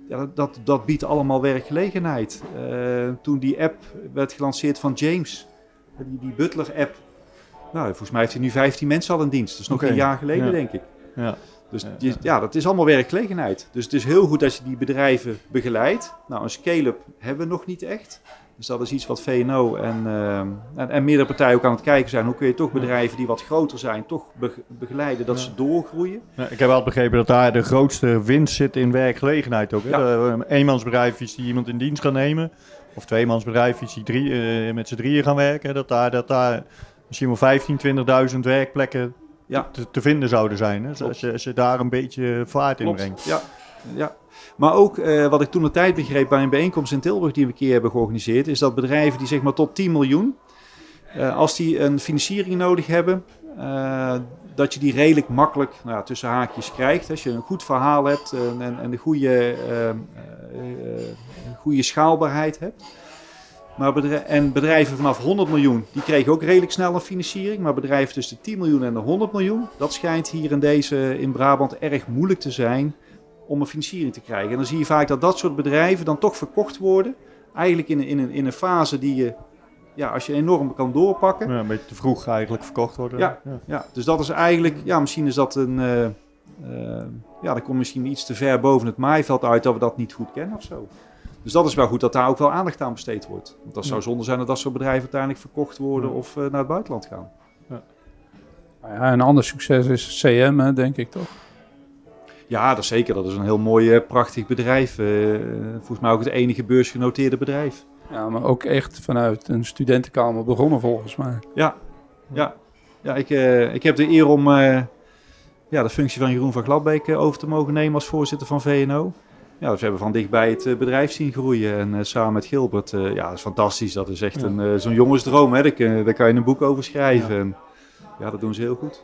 ja, dat, dat, dat biedt allemaal werkgelegenheid. Eh, toen die app werd gelanceerd van James, die, die Butler-app, nou, volgens mij heeft hij nu 15 mensen al in dienst. Dat is nog een jaar geleden, ja. denk ik. Ja. Dus Ja, je- ja. ja, dat is allemaal werkgelegenheid. Dus het is heel goed als je die bedrijven begeleidt. Nou, een scale-up hebben we nog niet echt. Dus dat is iets wat VNO en, ehm, en, en meerdere partijen ook aan het kijken zijn. Hoe kun je toch bedrijven die wat groter zijn, toch be- begeleiden dat Ja. ze doorgroeien? Ja, ik heb wel begrepen dat daar de grootste winst zit in werkgelegenheid ook. Hè? Ja. Eenmansbedrijfjes die iemand in dienst kan nemen. Of tweemansbedrijfjes die drie, eh, met z'n drieën gaan werken. Dat daar, dat daar misschien wel 15, 20.000 werkplekken Ja. te, te vinden zouden zijn. Hè? Als je, als je daar een beetje vaart in brengt. Ja, ja. Maar ook eh, wat ik toen de tijd begreep bij een bijeenkomst in Tilburg die we een keer hebben georganiseerd, is dat bedrijven die zeg maar tot 10 miljoen, eh, als die een financiering nodig hebben, eh, dat je die redelijk makkelijk nou, tussen haakjes krijgt. Als je een goed verhaal hebt en, en, en de goede, goede schaalbaarheid hebt. Maar en bedrijven vanaf 100 miljoen, die kregen ook redelijk snel een financiering. Maar bedrijven tussen de 10 miljoen en de 100 miljoen, dat schijnt hier in deze in Brabant erg moeilijk te zijn om een financiering te krijgen. En dan zie je vaak dat dat soort bedrijven dan toch verkocht worden. Eigenlijk in, een- in, een, in een fase die je, ja, als je enorm kan doorpakken. Ja, een beetje te vroeg eigenlijk verkocht worden. Ja. Ja, dus dat is eigenlijk, ja, misschien is dat een, eh, eh, ja, dan komt misschien iets te ver boven het maaiveld uit dat we dat niet goed kennen of zo. Dus dat is wel goed dat daar ook wel aandacht aan besteed wordt. Want dat zou Ja. zonde zijn dat dat soort bedrijven uiteindelijk verkocht worden Ja. of eh, naar het buitenland gaan. Nou ja, een ander succes is CM, hè, denk ik toch? Ja, dat is zeker. Dat is een heel mooi, eh, prachtig bedrijf. Eh, volgens mij ook het enige beursgenoteerde bedrijf. Ja, maar ook echt vanuit een studentenkamer begonnen volgens mij. Ja, ja. ja ik, eh, ik heb de eer om eh, ja, de functie van Jeroen van Gladbeek over te mogen nemen als voorzitter van VNO. Ja, dus we hebben van dichtbij het eh, bedrijf zien groeien. En eh, samen met Gilbert, eh, ja, dat is fantastisch. Dat is echt Ja. een, zo'n jongensdroom. Hè? Daar, daar kan je een boek over schrijven. Ja. En, ja, dat doen ze heel goed.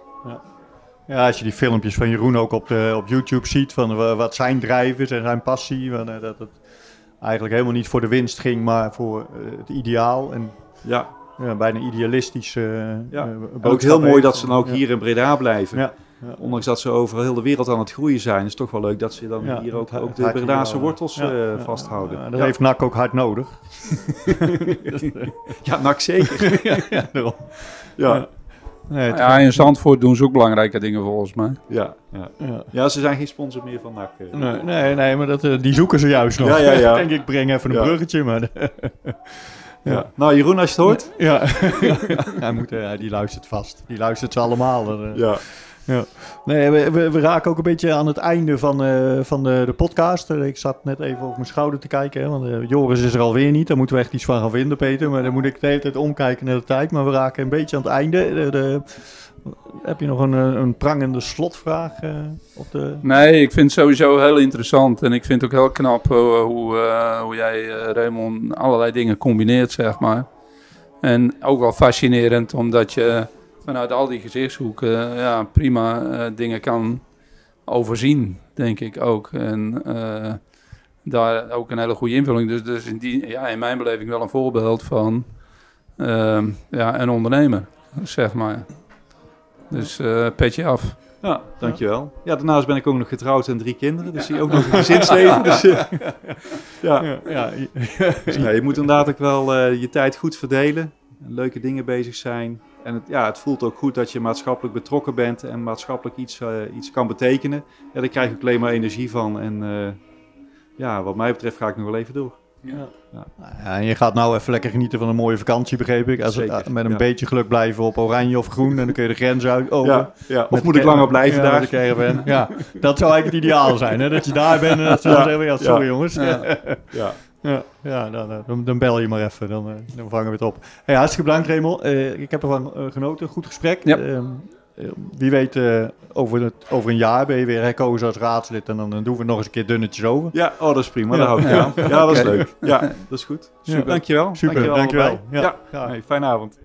Ja, als je die filmpjes van Jeroen ook op, de, op YouTube ziet, van wa- wat zijn drijven en zijn passie, van, dat het eigenlijk helemaal niet voor de winst ging, maar voor het ideaal en Ja, ja, bijna idealistisch. eh, Ja. ook heel mooi heeft. dat ze dan ook Ja. hier in Breda blijven. Ja. Ja. Ondanks dat ze over heel de wereld aan het groeien zijn, is het toch wel leuk dat ze dan Ja, hier ook, het- ook de Bredaanse hier, wortels ja, eh, ja, vasthouden. ja, dat ja. heeft NAC ook hard nodig. ja, nak zeker. ja, daarom. ja. Nee, Ja, in Zandvoort doen ze ook belangrijke dingen volgens mij. Ja, ja. ja. ja, ze zijn geen sponsor meer van NAC. eh. Nee, nee, nee, maar dat, eh, die zoeken ze juist nog. Ja, ja, ja. Denk ik, breng even een Ja. bruggetje, maar... Ja. Nou, Jeroen, als je het hoort. Ja, hij moet, eh, die luistert vast. Die luistert ze allemaal. Eh. Ja. Nee, we, we, we raken ook een beetje aan het einde van, eh, van de, de podcast. Eh, Ik zat net even over mijn schouder te kijken, want eh, Joris is er alweer niet. Daar moeten we echt iets van gaan vinden, Peter. Maar dan moet ik de hele tijd omkijken naar de tijd. Maar we raken een beetje aan het einde. De, de- heb je nog een, een prangende slotvraag op de... Nee, ik vind het sowieso heel interessant. En ik vind het ook heel knap hoe, eh, hoe jij, Raymond, allerlei dingen combineert, zeg maar. En ook wel fascinerend, omdat je vanuit al die gezichtshoeken eh, ja, prima eh, dingen kan overzien, denk ik ook. En eh, daar ook een hele goede invulling. Dus, dus in, die, ja, in mijn beleving wel een voorbeeld van ehm, ja, een ondernemer, zeg maar. Dus eh petje af. ja, dankjewel. Ja, daarnaast ben ik ook nog getrouwd en drie kinderen. Dus zie je ook nog een gezinsleven. Dus, ja. Ja, ja, Dus nee, je moet inderdaad ook wel eh, je tijd goed verdelen. En leuke dingen bezig zijn. En het, ja, het voelt ook goed dat je maatschappelijk betrokken bent en maatschappelijk iets, eh, iets kan betekenen. Ja, daar krijg ik ook alleen maar energie van. En eh, ja, wat mij betreft ga ik nog wel even door. Ja, en je gaat nou even lekker genieten van een mooie vakantie, begreep ik. Als het, Zeker, met een ja. beetje geluk blijven op oranje of groen. En dan kun je de grens uit over. Ja, ja. Of moet ik langer blijven ja, daar? de ja, dat zou eigenlijk het ideaal zijn. Hè? Dat je daar bent en dat ze dan Ja, zeggen, ja, sorry ja. jongens. Ja, Ja. ja, dan, eh, dan, dan bel je maar even. Dan, eh, dan vangen we het op. Hey, hartstikke bedankt, Remel. Eh, ik heb ervan genoten. Goed gesprek. Ja. Ehm, eh, wie weet, eh, over, het, over een jaar ben je weer herkozen als raadslid. En dan, dan doen we nog eens een keer dunnetjes over. Ja, oh, dat is prima. Ja. Daar hou ik Ja. aan. Ja, dat is leuk. Ja, dat is goed. Ja. Dankjewel. Super, dankjewel. dankjewel. allebei. Ja, Ja. ja. Hey, fijne avond.